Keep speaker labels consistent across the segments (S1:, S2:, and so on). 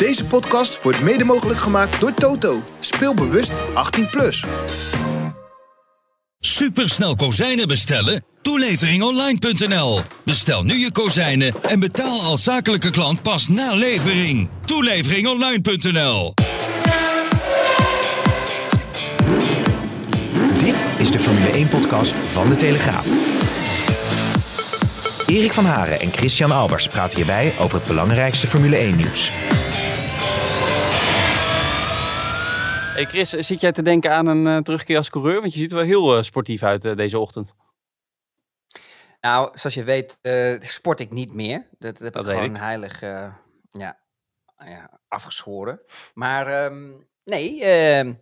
S1: Deze podcast wordt mede mogelijk gemaakt door Toto. Speel bewust 18+. Plus.
S2: Supersnel kozijnen bestellen? Toeleveringonline.nl. Bestel nu je kozijnen en betaal als zakelijke klant pas na levering. Toeleveringonline.nl.
S3: Dit is de Formule 1-podcast van De Telegraaf. Erik van Haren en Christian Albers praten hierbij over het belangrijkste Formule 1-nieuws.
S4: Hey Chris, zit jij te denken aan een uh, terugkeer als coureur? Want je ziet er wel heel uh, sportief uit uh, deze ochtend.
S5: Nou, zoals je weet, sport ik niet meer. Dat, dat heb dat ik gewoon ik. heilig ja, ja, afgeschoren. Maar um, nee, ehm,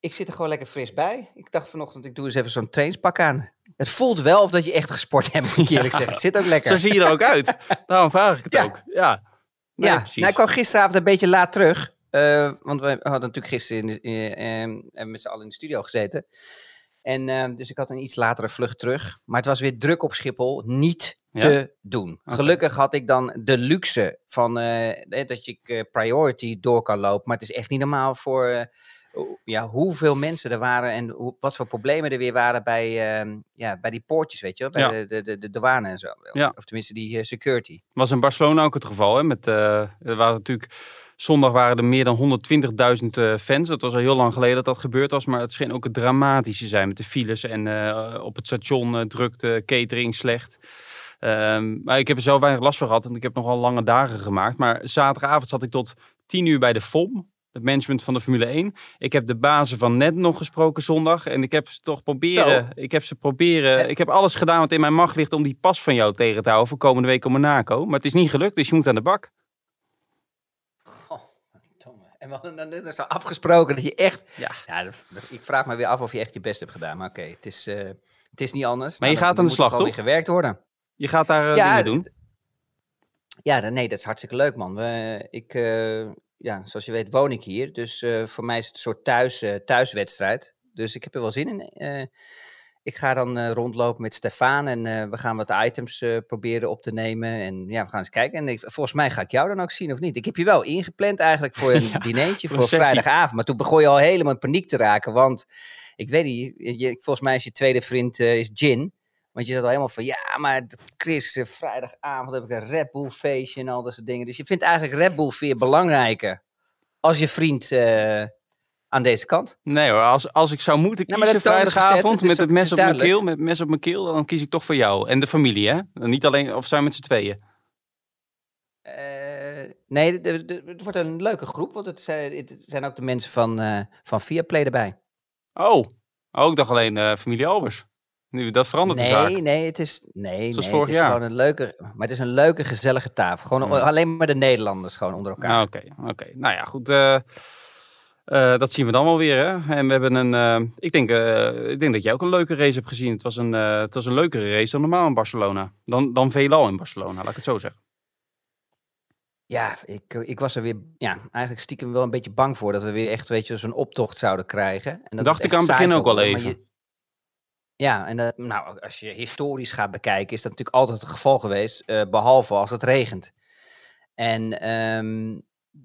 S5: ik zit er gewoon lekker fris bij. Ik dacht vanochtend, ik doe eens even zo'n trainspak aan. Het voelt wel of dat je echt gesport hebt, moet ik eerlijk zeggen. Het zit ook lekker.
S4: Zo zie je er ook uit. Daarom vraag ik het
S5: ja.
S4: ook. Ja,
S5: nee, ja. Nou, ik kwam gisteravond een beetje laat terug. Uh, want we hadden natuurlijk gisteren in, in, in, met z'n allen in de studio gezeten. En uh, dus ik had een iets latere vlucht terug. Maar het was weer druk op Schiphol. Niet ja? te doen. Okay. Gelukkig had ik dan de luxe van uh, dat je priority door kan lopen. Maar het is echt niet normaal voor ja, hoeveel mensen er waren en hoe, wat voor problemen er weer waren bij, uh, ja, bij die poortjes, weet je wel, bij ja. de, de, de, de, douane en zo.
S4: Ja.
S5: Of tenminste die uh, security.
S4: Was in Barcelona ook het geval, hè? Met, uh, er waren natuurlijk, zondag waren er meer dan 120.000 fans. Dat was al heel lang geleden dat dat gebeurd was, maar het scheen ook het dramatische zijn met de files en op het station drukte, catering slecht. Um, maar ik heb er zelf weinig last van gehad en ik heb nogal lange dagen gemaakt. Maar zaterdagavond zat ik tot 10 uur bij de FOM het management van de Formule 1. Ik heb de bazen van net nog gesproken zondag. En ik heb ze toch proberen. Zo. Ik heb ze proberen. Ja. Ik heb alles gedaan wat in mijn macht ligt om die pas van jou tegen te houden voor komende week op Monaco. Maar het is niet gelukt, dus je moet aan de bak.
S5: Goh, en we hadden dan net zo afgesproken dat je echt.
S4: Ja.
S5: ja ik vraag me weer af of je echt je best hebt gedaan. Maar oké, okay, het, is, uh, het is niet anders.
S4: Maar je
S5: nou,
S4: gaat aan de slag, toch?
S5: weer gewerkt worden.
S4: Je gaat daar uh, ja, dingen doen.
S5: Ja, nee, dat is hartstikke leuk, man. We, ik, uh, ja, zoals je weet woon ik hier. Dus voor mij is het een soort thuis, thuiswedstrijd. Dus ik heb er wel zin in. Ik ga dan rondlopen met Stefan en we gaan wat items proberen op te nemen. En ja, we gaan eens kijken. En ik, volgens mij ga ik jou dan ook zien of niet. Ik heb je wel ingepland eigenlijk voor een ja, dinertje voor, vrijdagavond. Maar toen begon je al helemaal in paniek te raken. Want ik weet niet, je, volgens mij is je tweede vriend is Gin. Want je zat al helemaal van, ja, maar Chris, vrijdagavond heb ik een Red Bull feestje en al dat soort dingen. Dus je vindt eigenlijk Red Bull veel belangrijker als je vriend aan deze kant.
S4: Nee hoor, als, als ik zou moeten kiezen nou, vrijdagavond met het mes op mijn keel, met mes op mijn keel, dan kies ik toch voor jou. En de familie, hè? Niet alleen, of zijn met z'n tweeën?
S5: Uh, nee, het wordt een leuke groep, want het zijn, het zijn ook de mensen van, uh, van Viaplay erbij.
S4: Oh, oh ik dacht alleen uh, familie Albers. Nu, dat verandert
S5: nee,
S4: de zaak.
S5: Nee, het is, nee,
S4: Zoals
S5: nee, het is
S4: jaar.
S5: gewoon een leuke, maar het is een leuke, gezellige tafel. Gewoon
S4: Ja.
S5: alleen maar de Nederlanders gewoon onder elkaar.
S4: Ah, Oké, oké. Nou ja, goed. Eh, dat zien we dan wel weer. Hè? En we hebben een. eh, ik, denk, eh, ik denk dat jij ook een leuke race hebt gezien. Het was een, het was een leukere race dan normaal in Barcelona. Dan, dan veelal in Barcelona, laat ik het zo zeggen.
S5: Ja, ik, ik was er weer, ja, eigenlijk stiekem wel een beetje bang voor dat we weer echt, weet je, zo'n optocht zouden krijgen. En dat
S4: Dacht ik aan het begin ook
S5: maar
S4: even.
S5: je- ja, en dat, nou, als je historisch gaat bekijken, is dat natuurlijk altijd het geval geweest, eh, behalve als het regent. En ehm,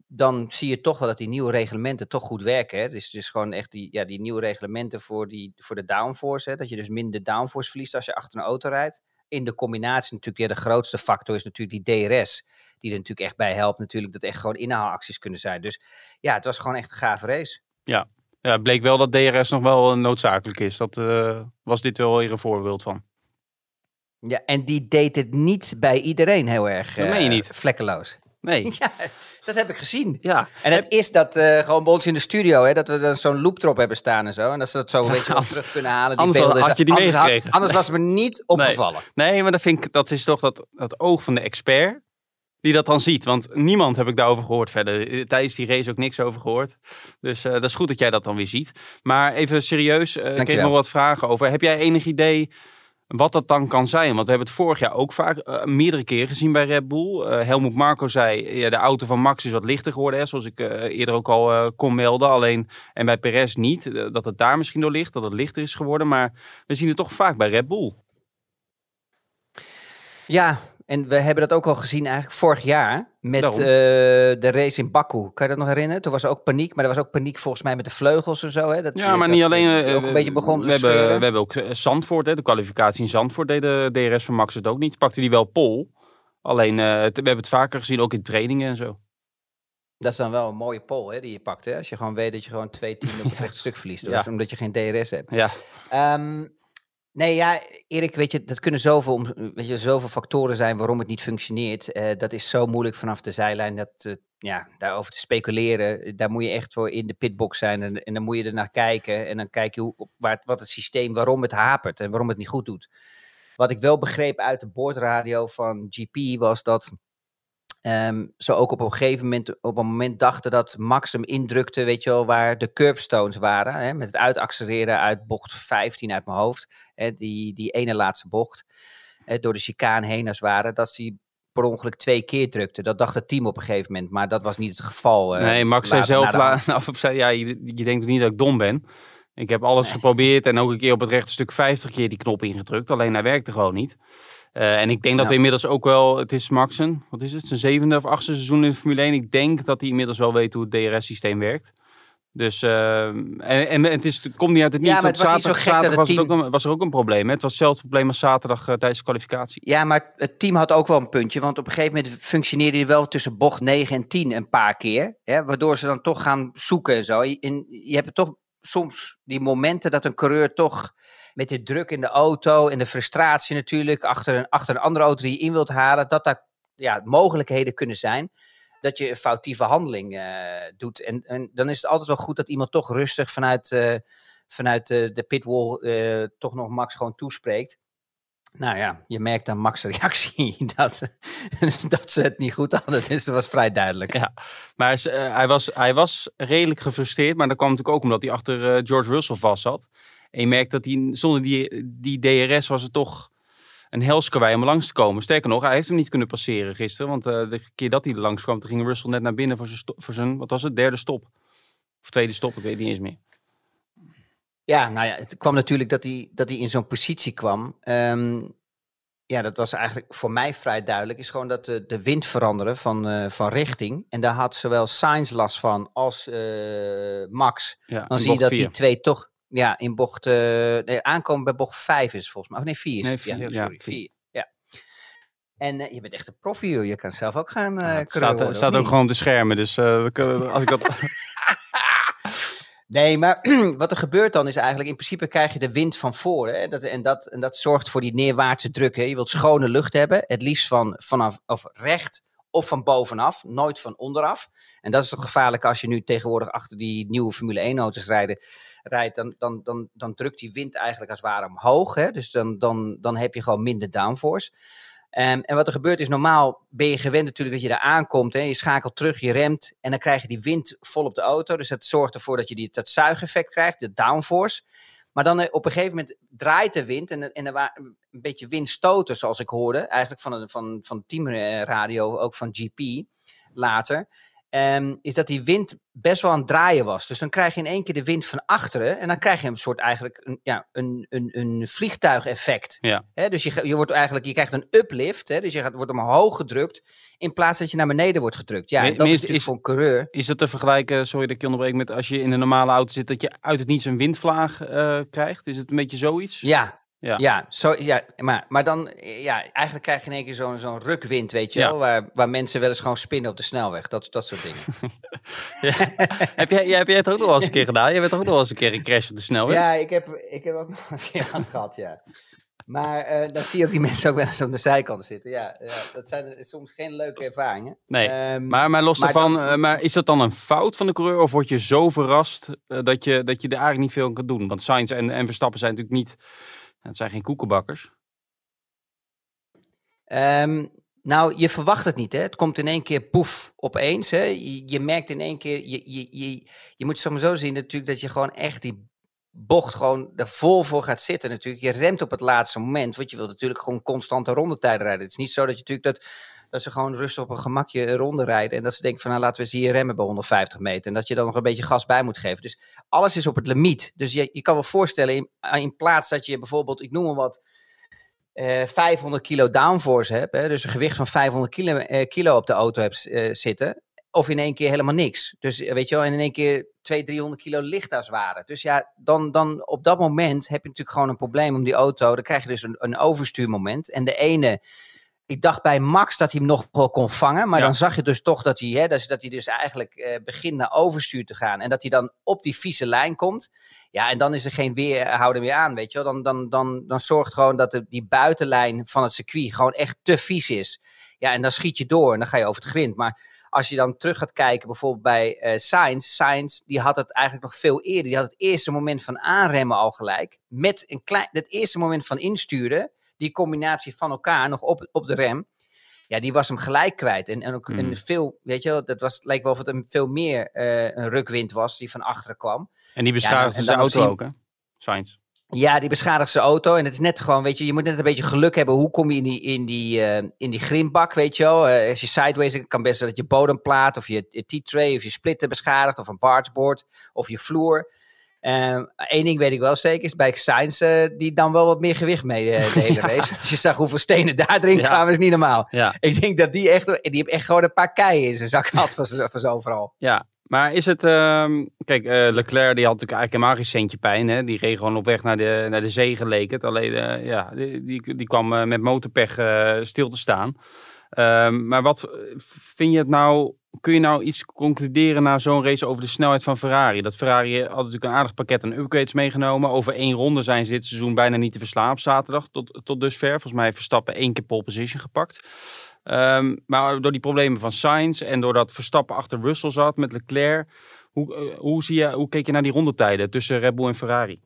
S5: dan zie je toch wel dat die nieuwe reglementen toch goed werken. Hè? Dus, dus gewoon echt die, ja, die nieuwe reglementen voor, die, voor de downforce. Hè? Dat je dus minder downforce verliest als je achter een auto rijdt. In de combinatie natuurlijk, ja, de grootste factor is natuurlijk die DRS. Die er natuurlijk echt bij helpt natuurlijk dat echt gewoon inhaalacties kunnen zijn. Dus ja, het was gewoon echt een gave race.
S4: Ja. ja, het bleek wel dat DRS nog wel eh, noodzakelijk is. Dat eh, was dit wel weer een voorbeeld van.
S5: Ja, en die deed het niet bij iedereen heel erg
S4: Dat meen je
S5: eh,
S4: niet.
S5: vlekkeloos.
S4: Nee.
S5: Ja, dat heb ik gezien.
S4: Ja,
S5: En het is dat eh, gewoon bij ons in de studio, hè, dat we dan zo'n loop erop hebben staan en zo. En dat ze dat zo een beetje wel
S4: anders-
S5: terug kunnen halen. Die
S4: anders had je die
S5: anders,
S4: meegekregen.
S5: anders was het me niet opgevallen.
S4: Nee, maar dat vind ik, dat is toch dat, dat oog van de expert. die dat dan ziet. Want niemand heb ik daarover gehoord verder. Tijdens die race ook niks over gehoord. Dus eh, dat is goed dat jij dat dan weer ziet. Maar even serieus, eh ik
S5: Dankjewel.
S4: nog wat vragen over. Heb jij enig idee wat dat dan kan zijn? Want we hebben het vorig jaar ook vaak eh, meerdere keren gezien bij Red Bull. Eh Helmut Marco zei, ja, de auto van Max is wat lichter geworden. Hè, zoals ik eh, eerder ook al kon melden. Alleen, en bij Perez niet. dat het daar misschien door ligt, dat het lichter is geworden. Maar we zien het toch vaak bij Red Bull.
S5: Ja, en we hebben dat ook al gezien eigenlijk vorig jaar met eh, de race in Baku. Kan je dat nog herinneren? Toen was er ook paniek, maar er was ook paniek volgens mij met de vleugels en zo. Hè? Dat,
S4: Ja, maar
S5: dat,
S4: niet alleen.
S5: eh,
S4: eh,
S5: ook een beetje begon
S4: we, hebben,
S5: scheuren.
S4: we hebben ook eh, Zandvoort, hè, de kwalificatie in Zandvoort deed de DRS van Max het ook niet. Pakte die wel pol. Alleen, eh, het- we hebben het vaker gezien, ook in trainingen en zo.
S5: Dat is dan wel een mooie pol hè, die je pakt. Hè? Als je gewoon weet dat je gewoon twee tienden op het rechte stuk verliest. dus
S4: Ja.
S5: Omdat je geen DRS hebt.
S4: Ja,
S5: Ehm, nee, ja, Erik, weet je, dat kunnen zoveel, weet je, zoveel factoren zijn waarom het niet functioneert. Eh, dat is zo moeilijk vanaf de zijlijn. Dat, eh, ja, daarover te speculeren, daar moet je echt voor in de pitbox zijn. En, en dan moet je er naar kijken. En dan kijk je hoe, waar, wat het systeem, waarom het hapert en waarom het niet goed doet. Wat ik wel begreep uit de boordradio van GP was dat ehm, ze ook op een gegeven moment, op een moment dachten dat Max hem indrukte, weet je wel, waar de curbstones waren. Hè, met het uitaccelereren uit bocht 15 uit mijn hoofd. Hè, die, die ene laatste bocht. Hè, door de chicane heen als het ware. Dat hij per ongeluk twee keer drukte. Dat dacht het team op een gegeven moment. Maar dat was niet het geval. eh,
S4: nee, Max zei zelf af op zei, ja, je, je denkt niet dat ik dom ben. Ik heb alles geprobeerd en ook een keer op het rechte stuk 50 keer die knop ingedrukt. Alleen hij werkte gewoon niet. Eh, en ik denk dat
S5: Ja.
S4: we inmiddels ook wel, het is Max een, wat is het, zijn zevende of achtste seizoen in de Formule 1. Ik denk dat hij inmiddels wel weet hoe het DRS-systeem werkt. Dus, eh, en, en het, is, het komt niet uit het
S5: Ja,
S4: niets.
S5: maar
S4: want
S5: het was niet zo
S4: zaterdag,
S5: gek dat
S4: zaterdag
S5: het
S4: was, het ook een, was er ook een probleem. Hè? Het was hetzelfde probleem als zaterdag eh, tijdens de kwalificatie.
S5: Ja, maar het team had ook wel een puntje. Want op een gegeven moment functioneerde hij wel tussen bocht 9 en 10 een paar keer. Hè, waardoor ze dan toch gaan zoeken en zo. En je hebt toch soms die momenten dat een coureur toch met de druk in de auto en de frustratie natuurlijk achter een, achter een andere auto die je in wilt halen, dat daar ja, mogelijkheden kunnen zijn dat je een foutieve handeling eh, doet. En, en dan is het altijd wel goed dat iemand toch rustig vanuit, eh, vanuit de, de pitwall eh, toch nog Max gewoon toespreekt. Nou ja, je merkt aan Max' reactie dat, dat ze het niet goed hadden. Dus dat was vrij duidelijk.
S4: Ja, maar eh, hij, was, hij was redelijk gefrustreerd. Maar dat kwam natuurlijk ook omdat hij achter eh, George Russell vast zat. En je merkt dat hij zonder die, die DRS was het toch een helskarwei om langs te komen. Sterker nog, hij heeft hem niet kunnen passeren gisteren. Want eh, de keer dat hij er langs kwam, toen ging Russell net naar binnen voor zijn, voor zijn wat was het, derde stop. Of tweede stop, ik weet niet eens meer.
S5: Ja, nou ja, het kwam natuurlijk dat hij, dat hij in zo'n positie kwam. Ehm, ja, dat was eigenlijk voor mij vrij duidelijk. Is gewoon dat de, de wind veranderde van, eh, van richting. En daar had zowel Sainz last van als eh, Max.
S4: Ja,
S5: Dan zie je dat
S4: vier.
S5: die twee toch ja, in bocht... eh, nee, aankomen bij bocht 5 is het volgens mij. Of nee, 4 is
S4: Nee, vier,
S5: ja,
S4: ja,
S5: sorry,
S4: vier.
S5: 4. Ja. En eh, je bent echt een profi, joh. Je kan zelf ook gaan
S4: Ja, het staat,
S5: worden,
S4: staat ook
S5: niet?
S4: gewoon op de schermen. Dus we kunnen- als ik dat...
S5: Nee, maar wat er gebeurt dan is eigenlijk, in principe krijg je de wind van voren. Hè? Dat, en, dat, en dat zorgt voor die neerwaartse druk. Hè? Je wilt schone lucht hebben, het liefst van, vanaf of recht of van bovenaf, nooit van onderaf. En dat is toch gevaarlijk als je nu tegenwoordig achter die nieuwe Formule 1 auto's rijden, rijdt, dan, dan, dan, dan drukt die wind eigenlijk als het ware omhoog. Hè? Dus dan, dan, dan heb je gewoon minder downforce. Ehm, en wat er gebeurt is, normaal ben je gewend natuurlijk dat je daar aankomt. Hè? Je schakelt terug, je remt en dan krijg je die wind vol op de auto. Dus dat zorgt ervoor dat je die, dat zuigeffect krijgt, de downforce. Maar dan eh, op een gegeven moment draait de wind en, en er waren een beetje windstoten, zoals ik hoorde. Eigenlijk van, van, van teamradio, ook van GP later. Ehm, is dat die wind best wel aan het draaien was. Dus dan krijg je in één keer de wind van achteren. En dan krijg je een soort eigenlijk een, ja, een, een, een vliegtuigeffect.
S4: Ja.
S5: Dus je, je, wordt eigenlijk, je krijgt een uplift. Dus je gaat, wordt omhoog gedrukt. In plaats dat je naar beneden wordt gedrukt. Ja, en dat is- natuurlijk
S4: is-
S5: voor een coureur.
S4: Is dat te vergelijken, sorry dat ik je onderbreek, met als je in een normale auto zit, dat je uit het niets een windvlaag eh, krijgt? Is het een beetje zoiets?
S5: Ja,
S4: Ja.
S5: ja. zo, ja maar, maar dan, ja, eigenlijk krijg je in één keer zo'n zo'n rukwind, weet je
S4: Ja.
S5: wel, waar, waar mensen wel eens gewoon spinnen op de snelweg, dat, dat soort dingen.
S4: heb, jij, heb jij het ook nog wel eens een keer gedaan? Jij bent ook nog wel eens een keer een crash op de snelweg?
S5: ja, ik heb, ik heb ook nog eens een keer aan gehad, ja. Maar eh, dan zie je ook die mensen ook wel eens aan de zijkant zitten. Ja, ja dat zijn soms geen leuke ervaringen.
S4: Nee,
S5: Ehm,
S4: maar, maar los daarvan, eh, maar is dat dan een fout van de coureur? Of word je zo verrast eh, dat, je, dat je er eigenlijk niet veel aan kan doen? Want Sainz en, en Verstappen zijn natuurlijk niet, het zijn geen koekenbakkers.
S5: Ehm, Nou, je verwacht het niet, hè? Het komt in één keer poef opeens. Hè? Je, merkt in één keer, je, je, je, je moet het zo zien natuurlijk dat je gewoon echt die bocht gewoon er vol voor gaat zitten natuurlijk. Je remt op het laatste moment, want je wilt natuurlijk gewoon constante rondetijden rijden. Het is niet zo dat je natuurlijk dat, dat ze gewoon rustig op een gemakje een ronde rijden en dat ze denken van nou laten we ze hier remmen bij 150 meter en dat je dan nog een beetje gas bij moet geven. Dus alles is op het limiet. Dus je, je kan wel voorstellen in, in plaats dat je bijvoorbeeld, ik noem maar wat, eh 500 kilo downforce hebt, hè, dus een gewicht van 500 kilo, eh, kilo op de auto hebt eh, zitten, of in één keer helemaal niks. Dus eh, weet je wel, en in één keer 200, 300 kilo lichttaswaren. Dus ja, dan, dan op dat moment heb je natuurlijk gewoon een probleem om die auto. Dan krijg je dus een, een overstuurmoment. En de ene, ik dacht bij Max dat hij hem nog wel kon vangen. Maar
S4: Ja.
S5: dan zag je dus toch dat hij, hè, dat, dat hij dus eigenlijk eh, begint naar overstuur te gaan. En dat hij dan op die vieze lijn komt. Ja, en dan is er geen weerhouden meer aan, weet je wel. Dan, dan, dan, dan zorgt gewoon dat de, die buitenlijn van het circuit gewoon echt te vies is. Ja, en dan schiet je door en dan ga je over het grind. Maar als je dan terug gaat kijken, bijvoorbeeld bij eh Sainz. Sainz, die had het eigenlijk nog veel eerder. Die had het eerste moment van aanremmen al gelijk. Met een klein, het eerste moment van insturen. Die combinatie van elkaar nog op, op de rem. Ja, die was hem gelijk kwijt. En, en ook
S4: Mhm.
S5: en veel, weet je wel, dat was, leek wel of het een veel meer eh, een rukwind was die van achteren kwam.
S4: En die beschadigde zijn auto
S5: zien-
S4: ook, hè? Sainz.
S5: Ja, die beschadigt zijn auto. En het is net gewoon, weet je, je moet net een beetje geluk hebben. Hoe kom je in die, in die, eh, in die grindbak, weet je wel? Eh, als je sideways, het kan best dat je bodemplaat of je, je T-tray of je splitter beschadigt of een bargeboard of je vloer. Eén ding weet ik wel zeker, is bij Sainz eh, die dan wel wat meer gewicht mee eh, de hele race. Als je zag hoeveel stenen daar erin kwamen, is niet normaal. Ik denk dat die echt, die heeft echt gewoon een paar keien in zijn zak gehad van, van zo overal.
S4: Ja, maar is het... ehm, kijk, eh, Leclerc die had natuurlijk eigenlijk helemaal geen centje pijn. Hè? Die reed gewoon op weg naar de, naar de zee geleek het. Alleen, ja, die, die, die kwam met motorpech stil te staan. Ehm, maar wat vind je het nou... Kun je nou iets concluderen na zo'n race over de snelheid van Ferrari? Dat Ferrari had natuurlijk een aardig pakket aan upgrades meegenomen. Over één ronde zijn ze dit seizoen bijna niet te verslaan op zaterdag tot, tot dusver. Volgens mij Verstappen één keer pole position gepakt. Ehm, maar door die problemen van Sainz en doordat Verstappen achter Russell zat met Leclerc, hoe, eh, hoe, zie je, hoe keek je naar die rondetijden tussen Red Bull en Ferrari?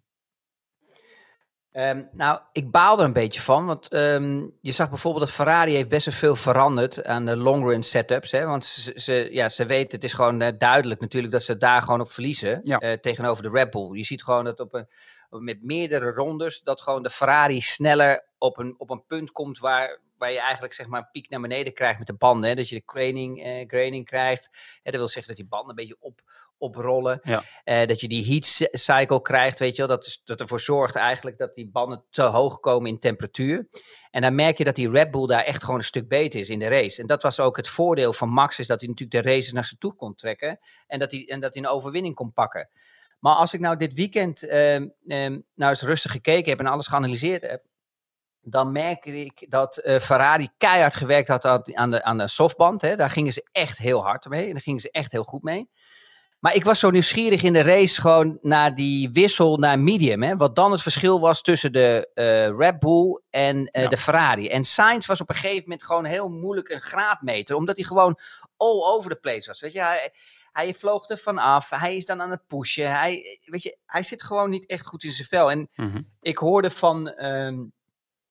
S5: Ehm, nou, ik baal er een beetje van, want ehm, je zag bijvoorbeeld dat Ferrari heeft best wel veel veranderd aan de long run setups. Hè? Want ze, ze, ja, ze weten, het is gewoon eh, duidelijk natuurlijk dat ze daar gewoon op verliezen
S4: Ja.
S5: eh, tegenover de Red Bull. Je ziet gewoon dat op een, met meerdere rondes dat gewoon de Ferrari sneller op een, op een punt komt waar, waar je eigenlijk zeg maar een piek naar beneden krijgt met de banden. Hè? Dat je de graining, eh, graining krijgt. Hè? Dat wil zeggen dat die banden een beetje op, oprollen.
S4: Ja.
S5: Eh, dat je die heat cy- cycle krijgt, weet je wel. Dat, is, dat ervoor zorgt eigenlijk dat die banden te hoog komen in temperatuur. En dan merk je dat die Red Bull daar echt gewoon een stuk beter is in de race. En dat was ook het voordeel van Max, is dat hij natuurlijk de races naar zich toe kon trekken. En dat hij, en dat hij een overwinning kon pakken. Maar als ik nou dit weekend ehm, ehm, nou eens rustig gekeken heb en alles geanalyseerd heb, dan merk ik dat eh, Ferrari keihard gewerkt had aan- de, aan de softband. Hè. Daar gingen ze echt heel hard mee. Daar gingen ze echt heel goed mee. Maar ik was zo nieuwsgierig in de race gewoon naar die wissel naar medium. Hè? Wat dan het verschil was tussen de eh, Red Bull en eh,
S4: Ja.
S5: de Ferrari. En Sainz was op een gegeven moment gewoon heel moeilijk een graadmeter. Omdat hij gewoon all over the place was. Weet je, hij, hij vloog er vanaf. Hij is dan aan het pushen. Hij, weet je, hij zit gewoon niet echt goed in zijn vel. En
S4: Mhm.
S5: ik hoorde van ehm,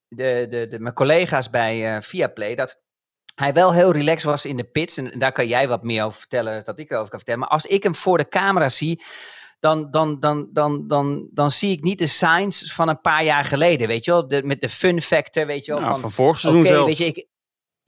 S5: de, de, de, mijn collega's bij eh Viaplay dat hij wel heel relaxed was in de pits. En daar kan jij wat meer over vertellen dan ik erover kan vertellen. Maar als ik hem voor de camera zie, dan, dan, dan, dan, dan, dan zie ik niet de signs van een paar jaar geleden. Weet je wel, de, met de fun factor, weet je wel.
S4: Nou,
S5: van,
S4: van vorig seizoen
S5: Oké,
S4: zelfs.
S5: weet je, ik,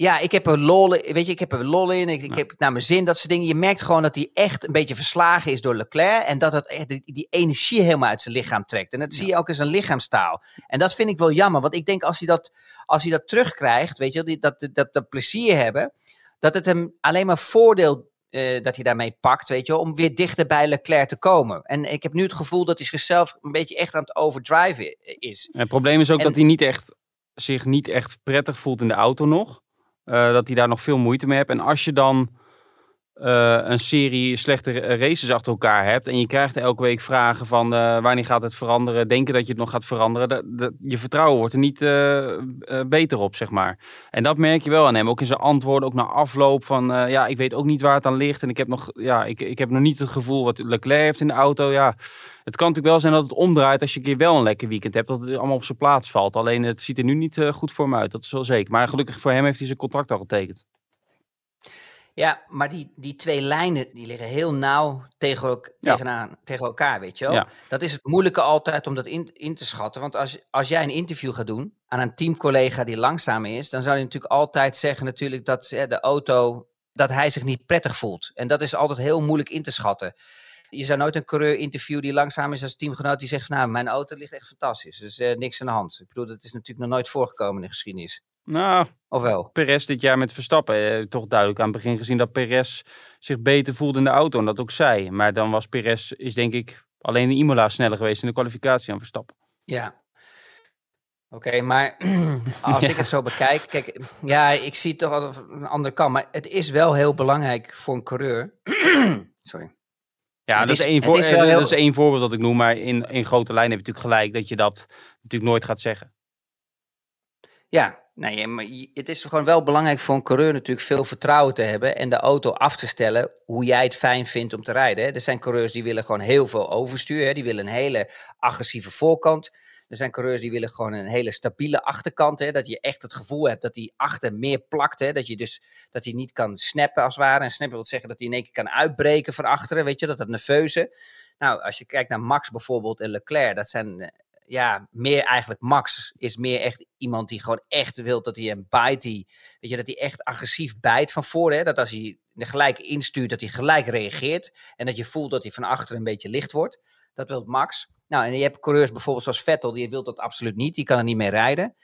S5: ja, ik heb er lol, in- weet je, ik heb er lol in. Ik, ik heb naar mijn zin, dat soort dingen. Je merkt gewoon dat hij echt een beetje verslagen is door Leclerc. En dat het echt die, die energie helemaal uit zijn lichaam trekt. En dat zie je ook in zijn lichaamstaal. En dat vind ik wel jammer. Want ik denk als hij dat, als hij dat terugkrijgt, weet je, die, dat, dat, dat, dat plezier hebben. Dat het hem alleen maar voordeel eh, dat hij daarmee pakt, weet je wel, om weer dichter bij Leclerc te komen. En ik heb nu het gevoel dat hij zichzelf een beetje echt aan het overdriven is.
S4: En het probleem is ook
S5: En-
S4: dat hij niet echt, zich niet echt prettig voelt in de auto nog. Eh, dat hij daar nog veel moeite mee heeft. En als je dan eh, een serie slechte races achter elkaar hebt. En je krijgt elke week vragen van eh, wanneer gaat het veranderen? Denken dat je het nog gaat veranderen? Dat, je vertrouwen wordt er niet eh, beter op, zeg maar. En dat merk je wel aan hem. Ook in zijn antwoorden, ook na afloop van ja, ik weet ook niet waar het aan ligt. En ik heb nog, ja, ik, ik heb nog niet het gevoel wat Leclerc heeft in de auto. Ja, het kan natuurlijk wel zijn dat het omdraait als je een keer wel een lekker weekend hebt. Dat het allemaal op zijn plaats valt. Alleen het ziet er nu niet goed voor hem uit. Dat is wel zeker. Maar gelukkig voor hem heeft hij zijn contract al getekend.
S5: Ja, maar die, die twee lijnen die liggen heel nauw tegen, tegenaan, tegen elkaar, weet je wel. Dat is het moeilijke altijd om dat in, in te schatten. Want als, als jij een interview gaat doen aan een teamcollega die langzaam is, dan zou je natuurlijk altijd zeggen natuurlijk dat ja, de auto, dat hij zich niet prettig voelt. En dat is altijd heel moeilijk in te schatten. Je zou nooit een coureur interviewen die langzaam is als teamgenoot die zegt van nou, mijn auto ligt echt fantastisch. Dus uh, niks aan de hand. Ik bedoel, dat is natuurlijk nog nooit voorgekomen in de geschiedenis.
S4: Nou,
S5: of wel?
S4: Perez dit jaar met Verstappen. Eh, toch duidelijk aan het begin gezien dat Perez zich beter voelde in de auto. En dat ook zij. Maar dan was Perez, is denk ik, alleen de Imola sneller geweest in de kwalificatie aan Verstappen.
S5: Ja. Oké, maar als ik het zo bekijk, kijk, ja, ik zie toch al een andere kant. Maar het is wel heel belangrijk voor een coureur. Sorry.
S4: Ja, dat is, één voor, is dat is één voorbeeld dat ik noem. Maar in, in grote lijnen heb je natuurlijk gelijk dat je dat natuurlijk nooit gaat zeggen.
S5: Ja, Nee, maar het is gewoon wel belangrijk voor een coureur natuurlijk veel vertrouwen te hebben en de auto af te stellen hoe jij het fijn vindt om te rijden. Er zijn coureurs die willen gewoon heel veel overstuur, die willen een hele agressieve voorkant. Er zijn coureurs die willen gewoon een hele stabiele achterkant, hè, dat je echt het gevoel hebt dat die achter meer plakt, hè, dat je dus dat hij niet kan snappen als het ware. En snappen wil zeggen dat hij in één keer kan uitbreken van achteren, weet je, dat het nerveuze. Nou, als je kijkt naar Max bijvoorbeeld en Leclerc, dat zijn eh, ja, meer eigenlijk Max is meer echt iemand die gewoon echt wil dat hij een bite, die, weet je, dat hij echt agressief bijt van voor. Hè? Dat als hij gelijk instuurt, dat hij gelijk reageert. En dat je voelt dat hij van achter een beetje licht wordt. Dat wil Max. Nou, en je hebt coureurs bijvoorbeeld zoals Vettel, die wil dat absoluut niet. Die kan er niet mee rijden.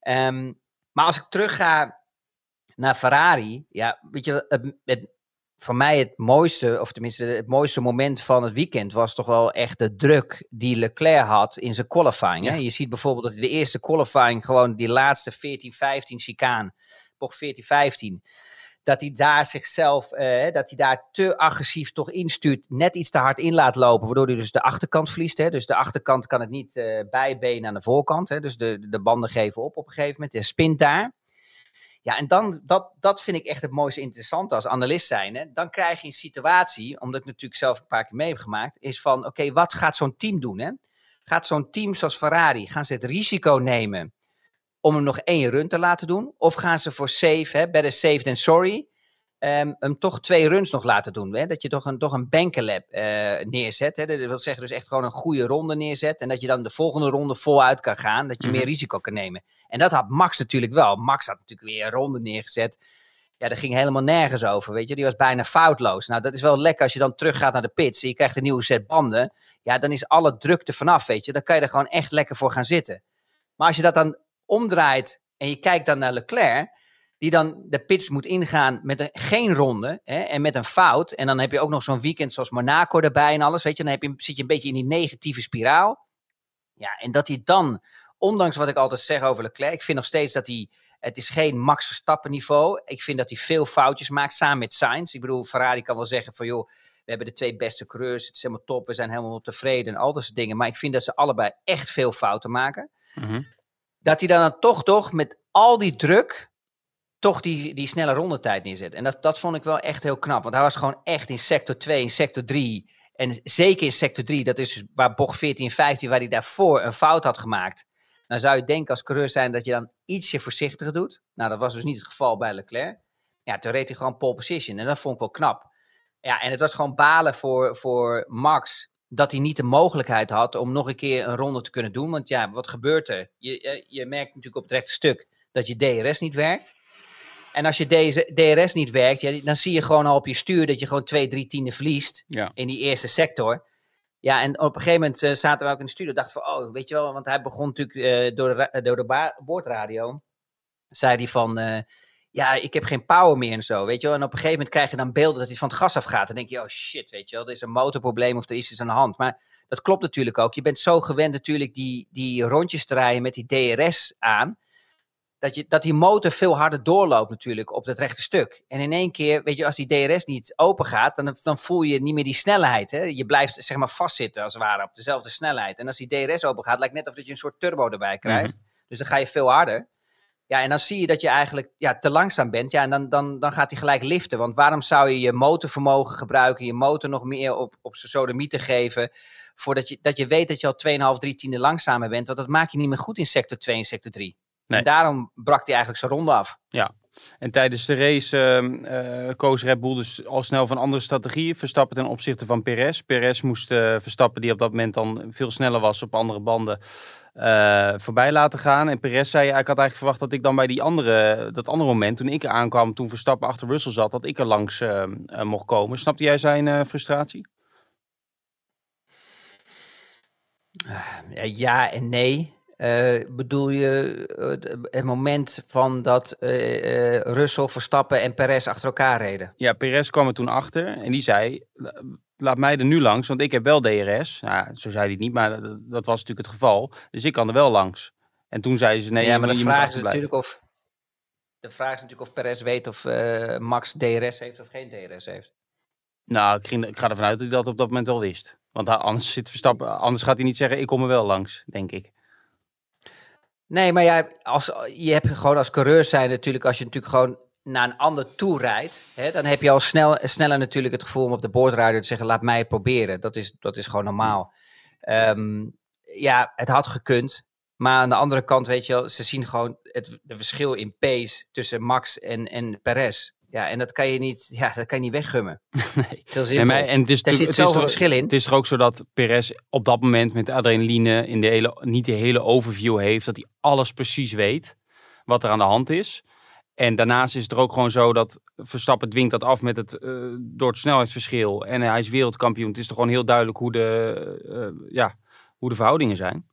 S5: Ehm, maar als ik terug ga naar Ferrari, ja, weet je, voor mij het mooiste, of tenminste het mooiste moment van het weekend was toch wel echt de druk die Leclerc had in zijn qualifying. Hè? Je ziet bijvoorbeeld dat hij de eerste qualifying gewoon die laatste 14-15 chicaan, bocht 14-15, dat hij daar zichzelf, eh, dat hij daar te agressief toch instuurt, net iets te hard in laat lopen, waardoor hij dus de achterkant verliest. Hè? Dus de achterkant kan het niet uh, bijbenen aan de voorkant. Hè? Dus de, de banden geven op op een gegeven moment. Hij spint daar. Ja, en dan, dat, dat vind ik echt het mooiste interessante als analist zijn. Hè? Dan krijg je een situatie, omdat ik natuurlijk zelf een paar keer mee heb gemaakt, is van, oké, wat gaat zo'n team doen? Hè? Gaat zo'n team zoals Ferrari, gaan ze het risico nemen om hem nog één run te laten doen? Of gaan ze voor safe, hè, better safe than sorry, um, hem toch twee runs nog laten doen. Hè? Dat je toch een, toch een bankenlab uh, neerzet. Hè? Dat wil zeggen dus echt gewoon een goede ronde neerzet. En dat je dan de volgende ronde voluit kan gaan. Dat je meer mhm. risico kan nemen. En dat had Max natuurlijk wel. Max had natuurlijk weer een ronde neergezet. Ja, dat ging helemaal nergens over, weet je. Die was bijna foutloos. Nou, dat is wel lekker als je dan teruggaat naar de pits. En je krijgt een nieuwe set banden. Ja, dan is alle drukte vanaf, weet je. Dan kan je er gewoon echt lekker voor gaan zitten. Maar als je dat dan omdraait en je kijkt dan naar Leclerc die dan de pits moet ingaan met een, geen ronde hè, en met een fout. En dan heb je ook nog zo'n weekend zoals Monaco erbij en alles. Weet je, dan heb je, zit je een beetje in die negatieve spiraal. Ja, en dat hij dan, ondanks wat ik altijd zeg over Leclerc, ik vind nog steeds dat hij, het is geen Max Verstappen niveau. Ik vind dat hij veel foutjes maakt samen met Sainz. Ik bedoel, Ferrari kan wel zeggen van joh, we hebben de twee beste coureurs, het is helemaal top, we zijn helemaal tevreden en al dat soort dingen. Maar ik vind dat ze allebei echt veel fouten maken. Mhm. Dat hij dan toch toch met al die druk toch die, die snelle rondetijd neerzet. En dat, dat vond ik wel echt heel knap. Want hij was gewoon echt in sector 2, in sector 3. En zeker in sector 3, dat is dus waar bocht 14 en 15, waar hij daarvoor een fout had gemaakt. Dan zou je denken als coureur zijn dat je dan ietsje voorzichtiger doet. Nou, dat was dus niet het geval bij Leclerc. Ja, toen reed hij gewoon pole position. En dat vond ik wel knap. Ja, en het was gewoon balen voor, voor Max dat hij niet de mogelijkheid had om nog een keer een ronde te kunnen doen. Want ja, wat gebeurt er? Je, je merkt natuurlijk op het rechte stuk dat je DRS niet werkt. En als je deze DRS niet werkt, ja, dan zie je gewoon al op je stuur dat je gewoon twee, drie tienden verliest in die eerste sector. Ja, en op een gegeven moment uh, zaten we ook in de studio. Dachten van, oh, weet je wel, want hij begon natuurlijk uh, door de, door de boordradio. Zei hij van, uh, ja, ik heb geen power meer en zo, weet je wel. En op een gegeven moment krijg je dan beelden dat hij van het gas afgaat. Dan denk je, oh shit, weet je wel, er is een motorprobleem of er is iets aan de hand. Maar dat klopt natuurlijk ook. Je bent zo gewend natuurlijk die, die rondjes te rijden met die DRS aan dat, je, dat die motor veel harder doorloopt natuurlijk op het rechte stuk. En in één keer, weet je, als die DRS niet open gaat, dan, dan voel je niet meer die snelheid. Hè? Je blijft zeg maar vastzitten als het ware op dezelfde snelheid. En als die DRS open gaat, lijkt net of dat je een soort turbo erbij krijgt. Dus dan ga je veel harder. Ja, en dan zie je dat je eigenlijk ja, te langzaam bent. Ja, en dan, dan, dan gaat hij gelijk liften. Want waarom zou je je motorvermogen gebruiken, je motor nog meer op, op zijn sodemieter geven, voordat je, dat je weet dat je al 2,5, 3 tiende langzamer bent. Want dat maak je niet meer goed in sector 2 en sector 3.
S4: Nee.
S5: En daarom brak hij eigenlijk zijn ronde af.
S4: Ja. En tijdens de race ehm, eh, koos Red Bull dus al snel van andere strategieën. Verstappen ten opzichte van Perez. Perez moest eh, Verstappen, die op dat moment dan veel sneller was op andere banden, eh, voorbij laten gaan. En Perez zei, ik had eigenlijk verwacht dat ik dan bij die andere, dat andere moment, toen ik er aankwam, toen Verstappen achter Russell zat, dat ik er langs ehm, eh, mocht komen. Snapte jij zijn frustratie?
S5: Ja en nee. Eh, bedoel je eh, het- moment van dat eh, Russell, Verstappen en Perez achter elkaar reden?
S4: Ja, Perez kwam er toen achter en die zei, "La- laat mij er nu langs, want ik heb wel DRS. Nou, zo zei hij niet, maar dat, dat was natuurlijk het geval. Dus ik kan er wel langs. En toen zeiden ze, nee,
S5: ja, maar de
S4: je moet
S5: vraag is natuurlijk of. De vraag is natuurlijk of Perez weet of Max DRS heeft of geen DRS heeft.
S4: Nou, ik, ging, ik ga ervan uit dat hij dat op dat moment wel wist. Want anders, zit Verstappen, anders gaat hij niet zeggen, ik kom er wel langs, denk ik.
S5: Nee, maar ja, als, je hebt gewoon als coureur zijn natuurlijk, als je natuurlijk gewoon naar een ander toe rijdt, hè, dan heb je al snel, sneller natuurlijk het gevoel om op de boordradio te zeggen, laat mij het proberen. Dat is, dat is gewoon normaal. Ehm, ja, het had gekund. Maar aan de andere kant, weet je wel, ze zien gewoon het verschil in pace tussen Max en, en Perez. Ja, en dat kan je niet, ja, dat kan je niet weggummen.
S4: Nee.
S5: Simpel.
S4: maar, en het is
S5: Daar zit zoveel
S4: er-
S5: verschil in.
S4: Het is er ook zo dat Perez op dat moment met de adrenaline in de hele, niet de hele overview heeft. Dat hij alles precies weet wat er aan de hand is. En daarnaast is het er ook gewoon zo dat Verstappen dwingt dat af met het, eh, door het snelheidsverschil. En hij is wereldkampioen. Het is toch gewoon heel duidelijk hoe de, eh, ja, hoe de verhoudingen zijn.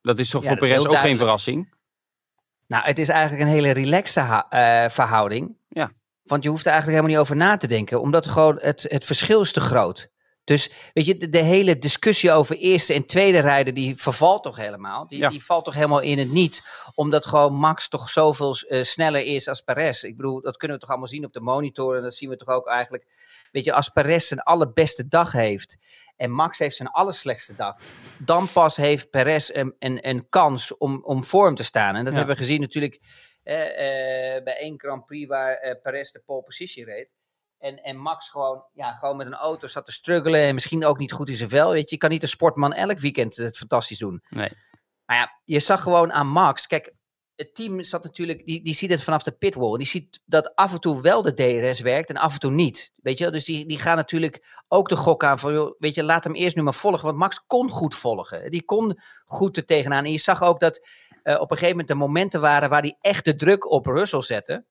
S4: Dat is toch
S5: Ja,
S4: voor Perez ook geen verrassing?
S5: Nou, het is eigenlijk een hele relaxte eh, verhouding.
S4: Ja.
S5: Want je hoeft er eigenlijk helemaal niet over na te denken, omdat gewoon het, het verschil is te groot. Dus weet je, de, de hele discussie over eerste en tweede rijden, die vervalt toch helemaal? Die,
S4: Ja.
S5: die valt toch helemaal in het niet, omdat gewoon Max toch zoveel eh, sneller is als Perez. Ik bedoel, dat kunnen we toch allemaal zien op de monitor en dat zien we toch ook eigenlijk. Weet je, als Perez zijn allerbeste dag heeft en Max heeft zijn allerslechtste dag, dan pas heeft Perez een, een, een kans om, om voor hem te staan. En dat
S4: Ja.
S5: hebben we gezien natuurlijk eh, eh, bij één Grand Prix waar eh, Perez de pole position reed. En, en Max gewoon, ja, gewoon met een auto zat te struggelen en misschien ook niet goed in zijn vel. Weet je, je kan niet een sportman elk weekend het fantastisch doen.
S4: Nee.
S5: Maar ja, je zag gewoon aan Max, kijk, het team zat natuurlijk, die, die ziet het vanaf de pitwall. Die ziet dat af en toe wel de DRS werkt en af en toe niet. Weet je, dus die, die gaan natuurlijk ook de gok aan van, weet je, laat hem eerst nu maar volgen. Want Max kon goed volgen. Die kon goed er tegenaan. En je zag ook dat eh, op een gegeven moment de momenten waren waar hij echt de druk op Russell zette.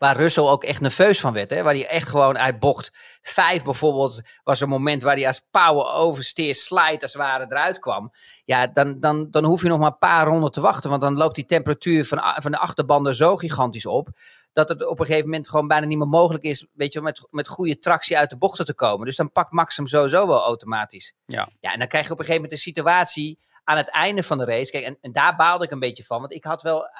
S5: Waar Russell ook echt nerveus van werd. Hè? Waar hij echt gewoon uit bocht 5 bijvoorbeeld was een moment waar hij als power oversteer slide als het ware eruit kwam. Ja, dan, dan, dan hoef je nog maar een paar ronden te wachten. Want dan loopt die temperatuur van, van de achterbanden zo gigantisch op. Dat het op een gegeven moment gewoon bijna niet meer mogelijk is. Weet je, met, met goede tractie uit de bochten te komen. Dus dan pakt Max hem sowieso wel automatisch.
S4: Ja.
S5: Ja, en dan krijg je op een gegeven moment een situatie aan het einde van de race. Kijk, en, en daar baalde ik een beetje van. Want ik had wel eh,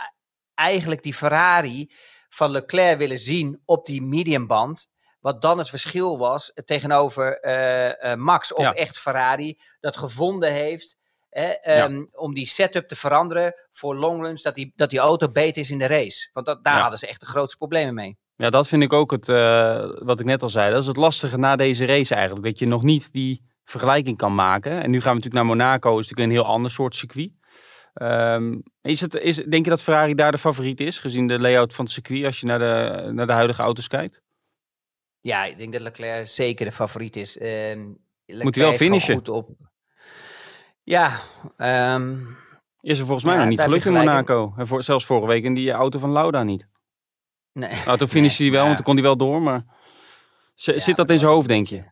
S5: eigenlijk die Ferrari van Leclerc willen zien op die mediumband. Wat dan het verschil was tegenover eh, eh, Max. Of
S4: Ja.
S5: echt Ferrari dat gevonden heeft. Hè, ehm, Om die setup te veranderen voor longruns. Dat die, dat die auto beter is in de race. Want dat, daar
S4: Ja.
S5: hadden ze echt de grootste problemen mee.
S4: Ja, dat vind ik ook het, eh, wat ik net al zei. Dat is het lastige na deze race eigenlijk. Dat je nog niet die vergelijking kan maken. En nu gaan we natuurlijk naar Monaco. is natuurlijk een heel ander soort circuit. Ehm, is het, is, denk je dat Ferrari daar de favoriet is? Gezien de layout van het circuit. Als je naar de, naar de huidige auto's kijkt.
S5: Ja, ik denk dat Leclerc zeker de favoriet is. Ehm Leclerc
S4: Moet hij wel finishen.
S5: goed op. Ja, ehm,
S4: Is er volgens mij
S5: Ja,
S4: nog niet gelukt in. Monaco. En voor, zelfs vorige week in die auto van Lauda niet.
S5: nee.
S4: Nou, toen finishte hij wel,
S5: ja.
S4: want toen kon hij wel door. Maar z-
S5: Ja,
S4: zit dat in zijn hoofd, denk je?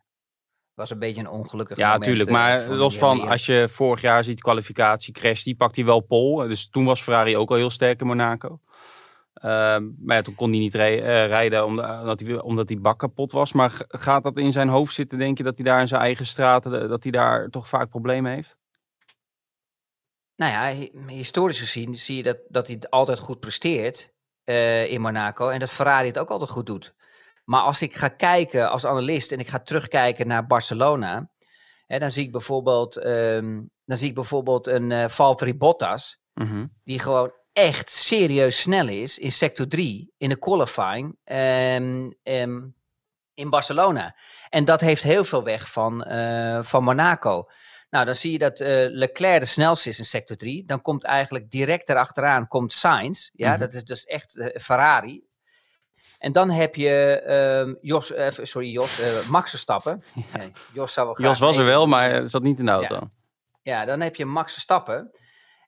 S5: Was een beetje een ongelukkig
S4: Ja,
S5: moment.
S4: natuurlijk.
S5: eh,
S4: Maar los van, als je vorig jaar ziet kwalificatie, crash, die pakt hij wel pol. Dus toen was Ferrari ook al heel sterk in Monaco. Ehm, maar ja, toen kon hij niet rij- eh, rijden omdat, omdat, hij, omdat die bak kapot was. Maar gaat dat in zijn hoofd zitten, denk je, dat hij daar in zijn eigen straten, eh, dat hij daar toch vaak problemen heeft?
S5: nou ja, hi- historisch gezien zie je dat, dat hij altijd goed presteert eh, in Monaco. En dat Ferrari het ook altijd goed doet. Maar als ik ga kijken als analist en ik ga terugkijken naar Barcelona. Hè, dan zie ik bijvoorbeeld, ehm, dan zie ik bijvoorbeeld een eh Valtteri Bottas.
S4: Mhm.
S5: Die gewoon echt serieus snel is in sector 3 in de qualifying ehm, ehm, in Barcelona. En dat heeft heel veel weg van, eh, van Monaco. Nou, dan zie je dat eh, Leclerc de snelste is in sector 3. Dan komt eigenlijk direct daarachteraan komt Sainz. Ja,
S4: Mhm.
S5: dat is dus echt Ferrari. En dan heb je ehm, Jos, eh, sorry, Jos, eh, Max Verstappen. Nee, Jos zou wel graag
S4: Jos was er wel, maar zat niet in de auto.
S5: Ja, dan heb je Max Verstappen.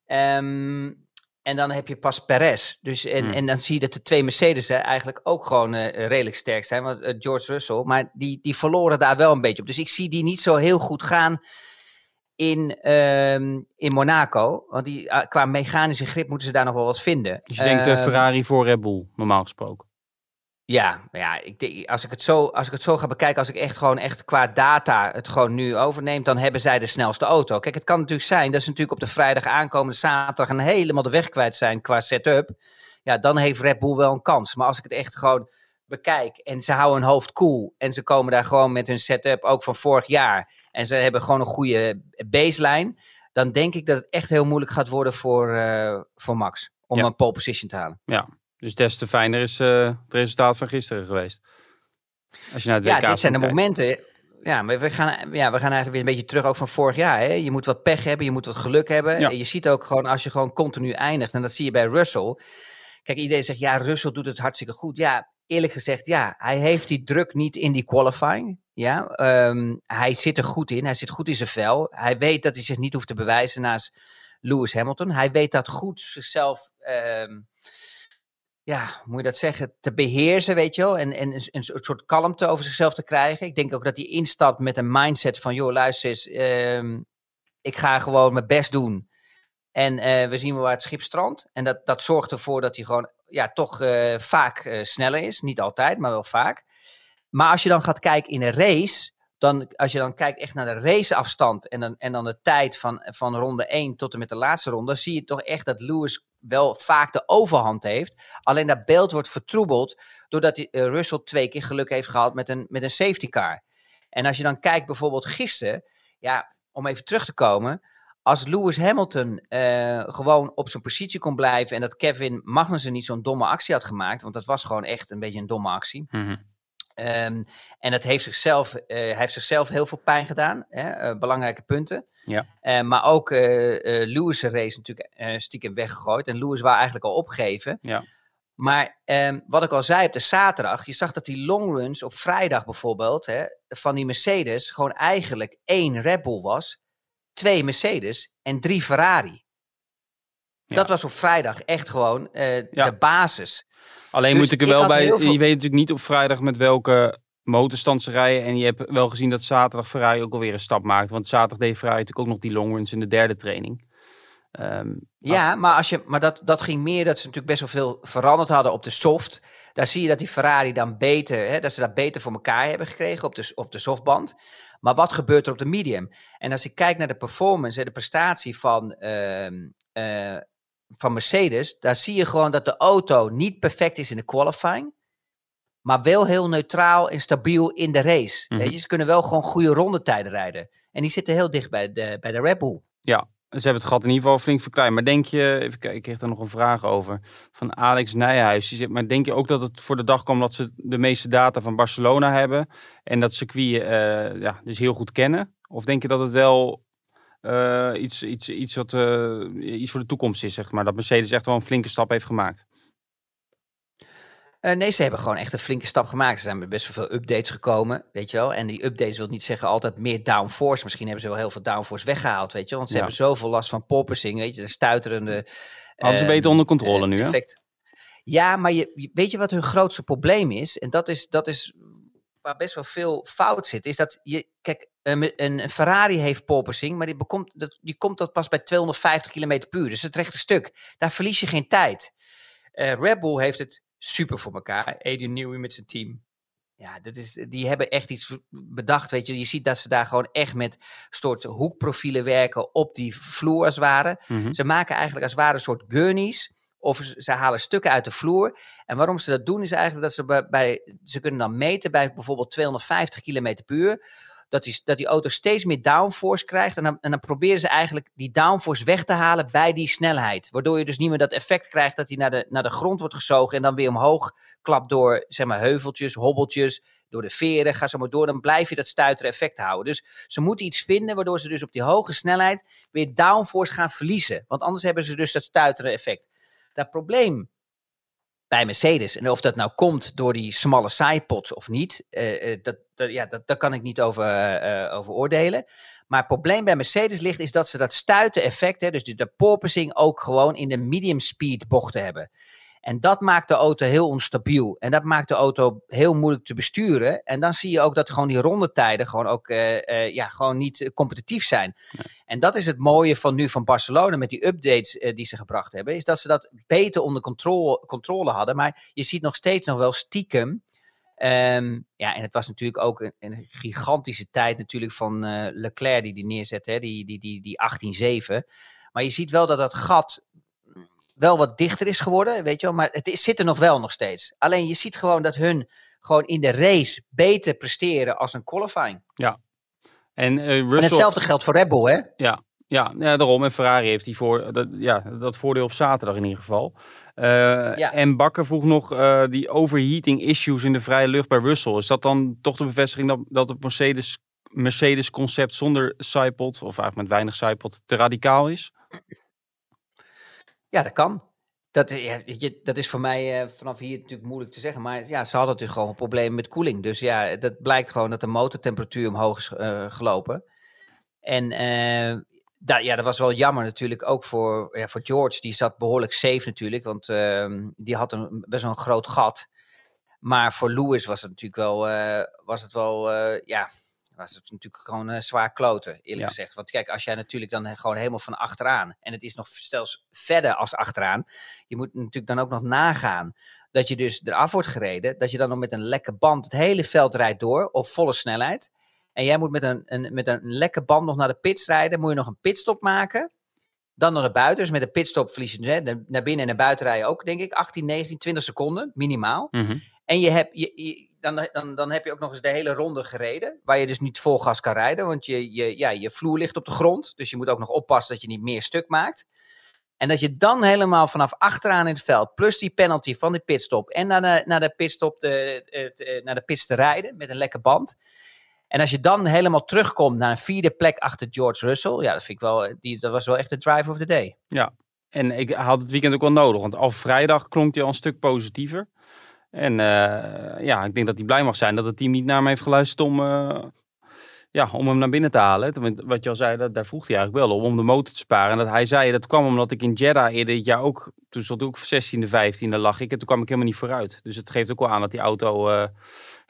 S5: Ehm, en dan heb je pas Perez. Dus, en,
S4: Hmm.
S5: en dan zie je dat de twee Mercedes eigenlijk ook gewoon eh, redelijk sterk zijn. Want George Russell, maar die, die verloren daar wel een beetje op. Dus ik zie die niet zo heel goed gaan in, ehm, in Monaco. Want die, ah, qua mechanische grip moeten ze daar nog wel wat vinden.
S4: Dus je denkt de
S5: Ehm,
S4: Ferrari voor Red Bull, normaal gesproken.
S5: Ja, ja ik denk, als, ik het zo, als ik het zo ga bekijken, als ik echt gewoon echt qua data het gewoon nu overneem, dan hebben zij de snelste auto. Kijk, het kan natuurlijk zijn dat ze natuurlijk op de vrijdag aankomende zaterdag een helemaal de weg kwijt zijn qua setup. Ja, dan heeft Red Bull wel een kans. Maar als ik het echt gewoon bekijk en ze houden hun hoofd koel en ze komen daar gewoon met hun setup ook van vorig jaar en ze hebben gewoon een goede baseline, dan denk ik dat het echt heel moeilijk gaat worden voor, eh, voor Max om
S4: Ja.
S5: een pole position te halen.
S4: Dus des te fijner is eh, het resultaat van gisteren geweest. Als je naar het WK
S5: Ja, dit zijn de
S4: kijkt.
S5: momenten. Ja, maar we gaan, ja, we gaan eigenlijk weer een beetje terug ook van vorig jaar. Hè? Je moet wat pech hebben, je moet wat geluk hebben.
S4: Ja.
S5: En je ziet ook gewoon als je gewoon continu eindigt. En dat zie je bij Russell. Kijk, iedereen zegt, ja, Russell doet het hartstikke goed. Ja, eerlijk gezegd, ja, hij heeft die druk niet in die qualifying. Ja, Ehm, hij zit er goed in. Hij zit goed in zijn vel. Hij weet dat hij zich niet hoeft te bewijzen naast Lewis Hamilton. Hij weet dat goed zichzelf... ehm, ja, moet je dat zeggen, te beheersen, weet je wel. En, en een, een soort kalmte over zichzelf te krijgen. Ik denk ook dat hij instapt met een mindset van, joh, luister eens, ehm, ik ga gewoon mijn best doen. En eh, we zien waar het schip strandt. En dat, dat zorgt ervoor dat hij gewoon, ja, toch eh, vaak eh, sneller is. Niet altijd, maar wel vaak. Maar als je dan gaat kijken in een race, dan, als je dan kijkt echt naar de raceafstand en dan, en dan de tijd van, van ronde 1 tot en met de laatste ronde, dan zie je toch echt dat Lewis wel vaak de overhand heeft. Alleen dat beeld wordt vertroebeld doordat eh, Russell twee keer geluk heeft gehad met een, met een safety car. En als je dan kijkt bijvoorbeeld gisteren, ja, om even terug te komen. Als Lewis Hamilton eh, gewoon op zijn positie kon blijven en dat Kevin Magnussen niet zo'n domme actie had gemaakt, want dat was gewoon echt een beetje een domme actie.
S4: Mhm.
S5: Ehm, en dat heeft zichzelf, eh, hij heeft zichzelf heel veel pijn gedaan. Hè? belangrijke punten.
S4: Ja.
S5: Eh, maar ook eh eh Lewis' race natuurlijk stiekem weggegooid. En Lewis wou eigenlijk al opgeven.
S4: Ja.
S5: Maar ehm, wat ik al zei op de zaterdag. Je zag dat die longruns op vrijdag bijvoorbeeld. Hè, van die Mercedes gewoon eigenlijk één Red Bull was. Twee Mercedes en drie Ferrari.
S4: Ja.
S5: Dat was op vrijdag echt gewoon
S4: Ja.
S5: de basis.
S4: Alleen
S5: Dus
S4: moet ik er wel bij,
S5: veel-
S4: je weet natuurlijk niet op vrijdag met welke motorstand ze rijden. En je hebt wel gezien dat zaterdag Ferrari ook alweer een stap maakt. Want zaterdag deed Ferrari natuurlijk ook nog die longruns in de derde training. Ehm,
S5: Ja, maar, als je, maar dat, dat ging meer dat ze natuurlijk best wel veel veranderd hadden op de soft. Daar zie je dat die Ferrari dan beter, hè, dat ze dat beter voor elkaar hebben gekregen op de, op de softband. Maar wat gebeurt er op de medium? En als ik kijk naar de performance en de prestatie van, ehm, eh, van Mercedes, daar zie je gewoon dat de auto niet perfect is in de qualifying. Maar wel heel neutraal en stabiel in de race.
S4: Mhm.
S5: Weet je, ze kunnen wel gewoon goede rondetijden rijden. En die zitten heel dicht bij de, bij de Red Bull.
S4: Ze hebben het gat in ieder geval flink verkleind. Maar denk je, even kijken, ik kreeg daar nog een vraag over. Van Alex Nijhuis. Die maar denk je ook dat het voor de dag kwam dat ze de meeste data van Barcelona hebben? En dat circuit eh, ja, dus heel goed kennen? Of denk je dat het wel eh, iets, iets, iets, wat, eh, iets voor de toekomst is, zeg maar? Dat Mercedes echt wel een flinke stap heeft gemaakt?
S5: Eh, nee, ze hebben gewoon echt een flinke stap gemaakt. Er zijn met best wel veel updates gekomen, weet je wel. En die updates wil niet zeggen altijd meer downforce. Misschien hebben ze wel heel veel downforce weggehaald, weet je wel. Want ze
S4: Ja.
S5: hebben zoveel last van porpoising, weet je. De stuiterende...
S4: Hadden ze
S5: ehm,
S4: beter onder controle nu, hè?
S5: effect. Ja, maar je, weet je wat hun grootste probleem is? En dat is, dat is waar best wel veel fout zit. Is dat je... Kijk, een, Ferrari heeft porpoising, maar die, bekomt, dat, die komt dat pas bij 250 km per uur. Dus het rechte stuk. Daar verlies je geen tijd. Eh, Red Bull heeft het super voor elkaar. Adrian Newey met zijn team Ja, dat is, die hebben echt iets bedacht, weet je. Je ziet dat ze daar gewoon echt met soort hoekprofielen werken op die vloer als het ware.
S4: Mhm.
S5: Ze maken eigenlijk als het ware een soort gurneys. Of ze ze halen stukken uit de vloer. En waarom ze dat doen is eigenlijk dat ze bij, bij ze kunnen dan meten bij bijvoorbeeld 250 km per uur. Dat die, dat die auto steeds meer downforce krijgt. En dan, en dan proberen ze eigenlijk die downforce weg te halen bij die snelheid. Waardoor je dus niet meer dat effect krijgt dat hij naar de, naar de grond wordt gezogen. En dan weer omhoog klapt door zeg maar, heuveltjes, hobbeltjes. Door de veren, ga zo maar door. Dan blijf je dat stuiteren effect houden. Dus ze moeten iets vinden waardoor ze dus op die hoge snelheid weer downforce gaan verliezen. Want anders hebben ze dus dat stuiteren effect. Dat probleem bij Mercedes, en of dat nou komt door die smalle sidepods of niet, eh, eh, dat, dat, ja, dat, daar kan ik niet over, eh, over oordelen. Maar het probleem bij Mercedes ligt is dat ze dat stuiten effect, hè, dus de, de porpoising ook gewoon in de medium speed bochten hebben. En dat maakt de auto heel onstabiel. En dat maakt de auto heel moeilijk te besturen. En dan zie je ook dat gewoon die rondetijden gewoon ook eh, ja, gewoon niet competitief zijn. En dat is het mooie van nu van Barcelona met die updates die ze gebracht hebben. Is dat ze dat beter onder controle, controle hadden. Maar je ziet nog steeds nog wel stiekem. Ehm, ja, en het was natuurlijk ook een, een gigantische tijd natuurlijk van eh, Leclerc die die neerzette. Hè, die, die, die, die 18-7. Maar je ziet wel dat dat gat wel wat dichter is geworden, weet je wel. Maar het is, zit er nog wel nog steeds. Alleen je ziet gewoon dat hun gewoon in de race beter presteren als een qualifying.
S4: En, eh, Russell,
S5: En hetzelfde geldt voor Red Bull, hè?
S4: Ja, ja, ja, daarom. En Ferrari heeft die voor, dat, ja, dat voordeel op zaterdag in ieder geval. Eh,
S5: Ja.
S4: En Bakker vroeg nog eh, die overheating issues in de vrije lucht bij Russell. Is dat dan toch de bevestiging dat, dat het Mercedes, Mercedes concept zonder sidepod, of eigenlijk met weinig sidepod, te radicaal is?
S5: Ja, dat kan. Dat, ja, weet je, dat is voor mij eh, vanaf hier natuurlijk moeilijk te zeggen. Maar ja, ze hadden natuurlijk gewoon een probleem met koeling. Dus ja, dat blijkt gewoon dat de motortemperatuur omhoog is eh, gelopen. En eh, da, ja, dat was wel jammer natuurlijk ook voor, ja, voor George. Die zat behoorlijk safe natuurlijk, want ehm, die had een, best wel een groot gat. Maar voor Lewis was het natuurlijk wel, eh, was het wel eh, ja, was het natuurlijk gewoon eh, zwaar kloten, eerlijk
S4: Ja.
S5: gezegd. Want kijk, als jij natuurlijk dan gewoon helemaal van achteraan, en het is nog zelfs verder als achteraan, je moet natuurlijk dan ook nog nagaan dat je dus eraf wordt gereden, dat je dan nog met een lekke band het hele veld rijdt door op volle snelheid. En jij moet met een, een, met een lekke band nog naar de pits rijden, moet je nog een pitstop maken. Dan naar de buiten, dus met een pitstop verlies je dus, hè, de- naar binnen en naar buiten rijden ook, denk ik, 18, 19, 20 seconden, minimaal. En je hebt, je, je- dan, dan, dan heb je ook nog eens de hele ronde gereden. Waar je dus niet vol gas kan rijden. Want je, je, ja, je vloer ligt op de grond. Dus je moet ook nog oppassen dat je niet meer stuk maakt. En dat je dan helemaal vanaf achteraan in het veld. Plus die penalty van de pitstop. En naar de, naar de pitstop te, te- naar de pits te rijden. Met een lekke band. En als je dan helemaal terugkomt naar een vierde plek achter George Russell. Ja, dat vind ik wel. Die, dat was wel echt de drive of the day.
S4: En ik had het weekend ook wel nodig, want al vrijdag klonk hij al een stuk positiever. En eh, ja, ik denk dat hij blij mag zijn dat het team niet naar hem heeft geluisterd om, eh, ja, om hem naar binnen te halen. Wat je al zei, dat, daar vroeg hij eigenlijk wel om, om de motor te sparen. En dat hij zei, dat kwam omdat ik in Jeddah eerder dit jaar ook, toen stond ik ook 16e, 15e lag ik. En toen kwam ik helemaal niet vooruit. Dus het geeft ook wel aan dat die auto eh,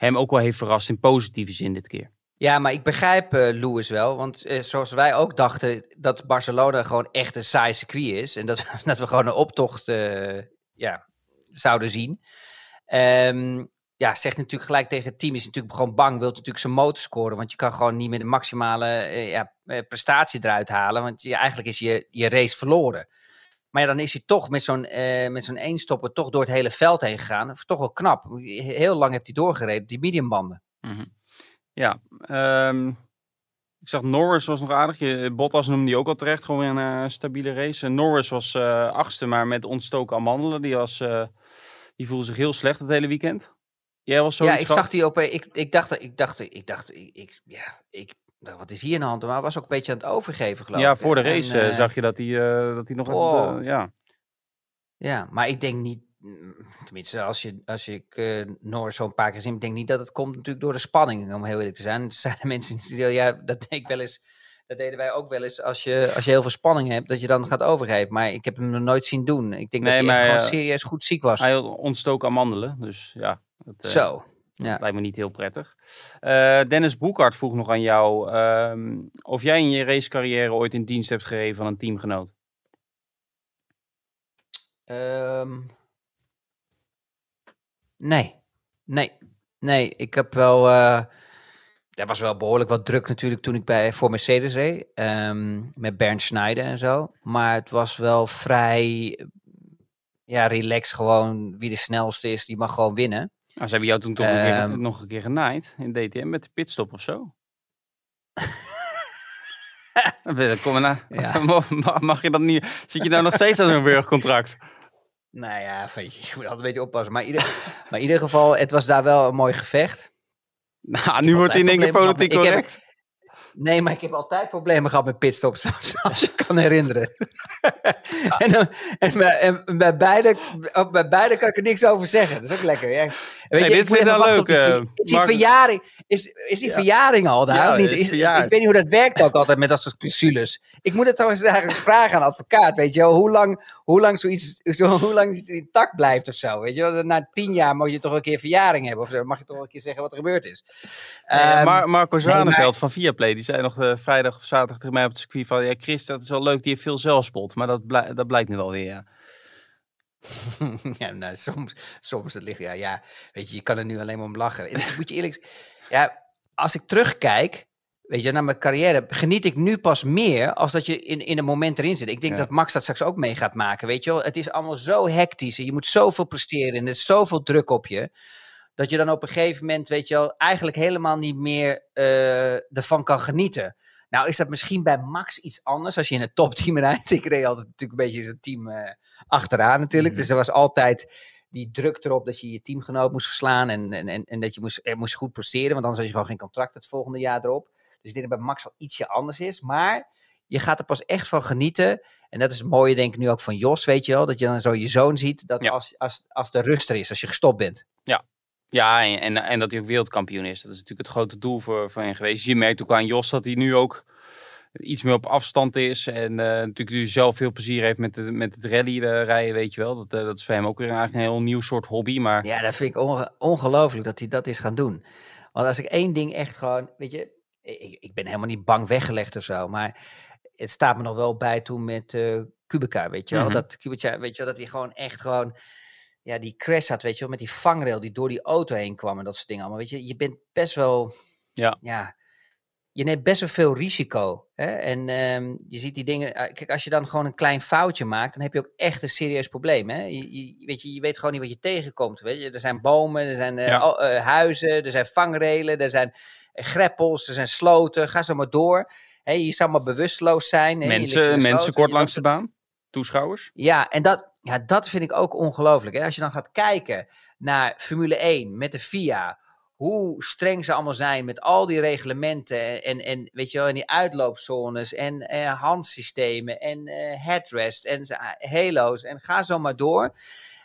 S4: hem ook wel heeft verrast in positieve zin dit keer.
S5: Ja, maar ik begrijp eh Lewis wel. Want eh, zoals wij ook dachten dat Barcelona gewoon echt een saai circuit is. En dat, dat we gewoon een optocht eh, ja, zouden zien. Ehm, ja, zegt natuurlijk gelijk tegen het team. Is natuurlijk gewoon bang. Wilt natuurlijk zijn motor scoren. Want je kan gewoon niet meer de maximale ja, prestatie eruit halen. Want je, eigenlijk is je, je race verloren. Maar ja, dan is hij toch met zo'n eh met zo'n eenstopper toch door het hele veld heen gegaan. Dat is toch wel knap. Heel lang heeft hij doorgereden die mediumbanden.
S4: Mhm. Ja, ehm, ik zag Norris was nog aardig. Bottas noemde die ook al terecht. Gewoon weer een eh, stabiele race. Norris was eh, achtste, maar met ontstoken amandelen. Die, was, die voelde zich heel slecht het hele weekend. Jij was zo
S5: Ja, ik zag die op. Ik, ik dacht, ik dacht, ik dacht, ik, ik- ja, ik, nou, wat is hier aan de hand? Maar hij was ook een beetje aan het overgeven, geloof
S4: Ja,
S5: ik.
S4: voor de race eh,
S5: eh,
S4: zag je dat hij, eh, dat hij nog...
S5: wow.
S4: eh, ja.
S5: Ja, maar ik denk niet, mm, tenminste, als je, als eh, Norris zo'n paar keer ziet, ik denk niet dat het komt natuurlijk door de spanning, om heel eerlijk te zijn. Er zijn mensen die, ja, dat deed ik wel eens. Dat deden wij ook wel eens. Als je, als je heel veel spanning hebt, dat je dan gaat overgeven. Maar ik heb hem nog nooit zien doen. Ik denk
S4: Nee,
S5: dat hij echt gewoon serieus goed ziek was.
S4: Hij ontstoken amandelen, dus ja. Dat,
S5: Zo. Ja.
S4: Lijkt me niet heel prettig. Eh, Dennis Broekhart vroeg nog aan jou ehm, of jij in je racecarrière ooit in dienst hebt gegeven van een teamgenoot.
S5: Ehm, nee. Nee. Nee, ik heb wel. eh er was wel behoorlijk wat druk natuurlijk toen ik bij, voor Mercedes reed. ehm, met Bernd Schneider en zo. Maar het was wel vrij. Ja, relax gewoon. Wie de snelste is, die mag gewoon winnen.
S4: Nou, ze hebben jou toen toch een keer,
S5: Ehm.
S4: nog een keer genaaid in DTM met de pitstop of zo. Kom maar.
S5: Ja.
S4: Mag, je dat niet? Zit je nou nog steeds aan zo'n burgercontract?
S5: Nou ja, je, je moet altijd een beetje oppassen. Maar in ieder, maar in ieder geval, het was daar wel een mooi gevecht.
S4: Nou, nu wordt hij in één keer politiek
S5: heb-
S4: correct.
S5: Nee, maar ik heb altijd problemen gehad met pitstops, zoals je kan herinneren. en, en, bij, en bij, beide, bij beide kan ik er niks over zeggen. Dat is ook lekker. Ja. Weet
S4: Nee,
S5: je,
S4: dit
S5: moet wachten op
S4: leuk, eh,
S5: Is die
S4: Mark-
S5: verjaring, is, is die verjaring al daar,
S4: Ja,
S5: of niet?
S4: is
S5: Is, ik weet niet hoe dat werkt ook altijd met dat soort clausules. Ik moet het trouwens eigenlijk vragen aan advocaat, weet je wel. Hoe lang, hoe lang zoiets zo, hoe lang intact blijft of zo, weet je wel. Na tien jaar mag je toch een keer verjaring hebben. Of zo. mag je toch een keer zeggen wat er gebeurd is.
S4: Eh,
S5: Ehm,
S4: Mar- Marco
S5: nee,
S4: Zwaneveld van Viaplay, die zei nog eh, vrijdag of zaterdag tegen mij op het circuit van... Ja, Chris, dat is wel leuk, die heeft veel zelfspot. Maar dat, dat blijkt nu wel weer, ja.
S5: ja, nou, soms, soms het ligt, ja, ja, weet je, je kan er nu alleen maar om lachen. En ik moet je eerlijk ja, als ik terugkijk, weet je, naar mijn carrière, geniet ik nu pas meer als dat je in, in een moment erin zit. Ik denk
S4: Ja.
S5: dat Max dat straks ook mee gaat maken, weet je wel. Het is allemaal zo hectisch en je moet zoveel presteren en er is zoveel druk op je, dat je dan op een gegeven moment, weet je wel, eigenlijk helemaal niet meer eh, ervan kan genieten. Nou is dat misschien bij Max iets anders als je in het topteam rijdt. Ik reed altijd natuurlijk een beetje in zijn team eh, achteraan natuurlijk.
S4: Mhm.
S5: Dus er was altijd die druk erop dat je je teamgenoot moest verslaan en, en, en, en dat je moest, er moest goed presteren, want anders had je gewoon geen contract het volgende jaar erop. Dus ik denk dat bij Max wel ietsje anders is, maar je gaat er pas echt van genieten. En dat is het mooie denk ik nu ook van Jos, weet je wel, dat je dan zo je zoon ziet, dat
S4: Ja.
S5: als, als, als de rust er is, als je gestopt bent.
S4: Ja, en, en, en dat hij ook wereldkampioen is. Dat is natuurlijk het grote doel voor, voor hen geweest. Je merkt ook aan Jos dat hij nu ook iets meer op afstand is. En eh, natuurlijk nu zelf veel plezier heeft met, de, met het rally eh, rijden, weet je wel. Dat, eh, dat is voor hem ook weer eigenlijk een heel nieuw soort hobby. Maar
S5: Ja, dat vind ik onge- ongelooflijk dat hij dat is gaan doen. Want als ik één ding echt gewoon, weet je, ik, ik ben helemaal niet bang weggelegd of zo, maar het staat me nog wel bij toen met Kubica, weet je wel.
S4: Mhm.
S5: Dat Kubica, weet je wel, dat hij gewoon echt gewoon, ja, die crash had, weet je wel, met die vangrail die door die auto heen kwam en dat soort dingen allemaal. Weet je, je bent best wel,
S4: Ja.
S5: ja je neemt best wel veel risico. Hè? En ehm, je ziet die dingen. eh, Kijk, als je dan gewoon een klein foutje maakt, dan heb je ook echt een serieus probleem. Hè? Je, je, weet je, je weet gewoon niet wat je tegenkomt. Weet je? Er zijn bomen, er zijn eh,
S4: Ja.
S5: al- eh, huizen, er zijn vangrelen, er zijn eh, greppels, er zijn sloten. Ga zo maar door. Hè, je zou maar bewusteloos zijn.
S4: mensen, mensen
S5: en
S4: kort langs de baan, toeschouwers.
S5: ja, en dat, ja, dat vind ik ook ongelooflijk. Als je dan gaat kijken naar Formule 1 met de FIA, hoe streng ze allemaal zijn met al die reglementen en, en weet je wel, en die uitloopzones en eh, handsystemen en eh, headrest en z- halo's en ga zo maar door.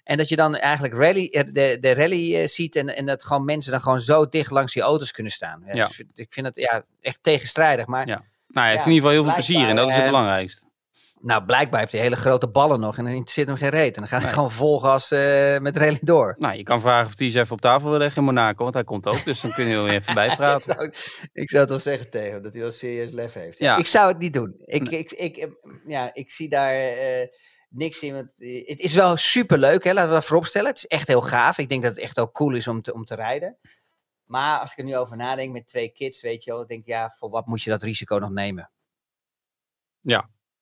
S5: En dat je dan eigenlijk rally, eh, de, de rally eh, ziet en, en dat gewoon mensen dan gewoon zo dicht langs die auto's kunnen staan. Ja,
S4: Ja.
S5: dus ik vind het ja, echt tegenstrijdig, maar
S4: Ja. Nou, hij heeft
S5: Ja,
S4: in ieder geval heel veel plezier en dat is het belangrijkste.
S5: Nou, blijkbaar heeft hij hele grote ballen nog en dan zit hem geen reet. En dan gaat hij gewoon vol gas eh, met rally door.
S4: Nou, je kan vragen of hij eens even op tafel wil leggen in Monaco, want hij komt ook. Dus dan kun je er even
S5: ik,
S4: bijpraten.
S5: zou, ik zou het wel zeggen tegen hem, dat hij wel serieus lef heeft.
S4: Ja.
S5: Ik zou het niet doen. Ik, ik, ik, eh, ja, ik zie daar eh, niks in. Want, het is wel superleuk, hè, laten we dat vooropstellen. Het is echt heel gaaf. Ik denk dat het echt ook cool is om te, om te rijden. Maar als ik er nu over nadenk met twee kids, weet je wel, ik denk ja, voor wat moet je dat risico nog nemen?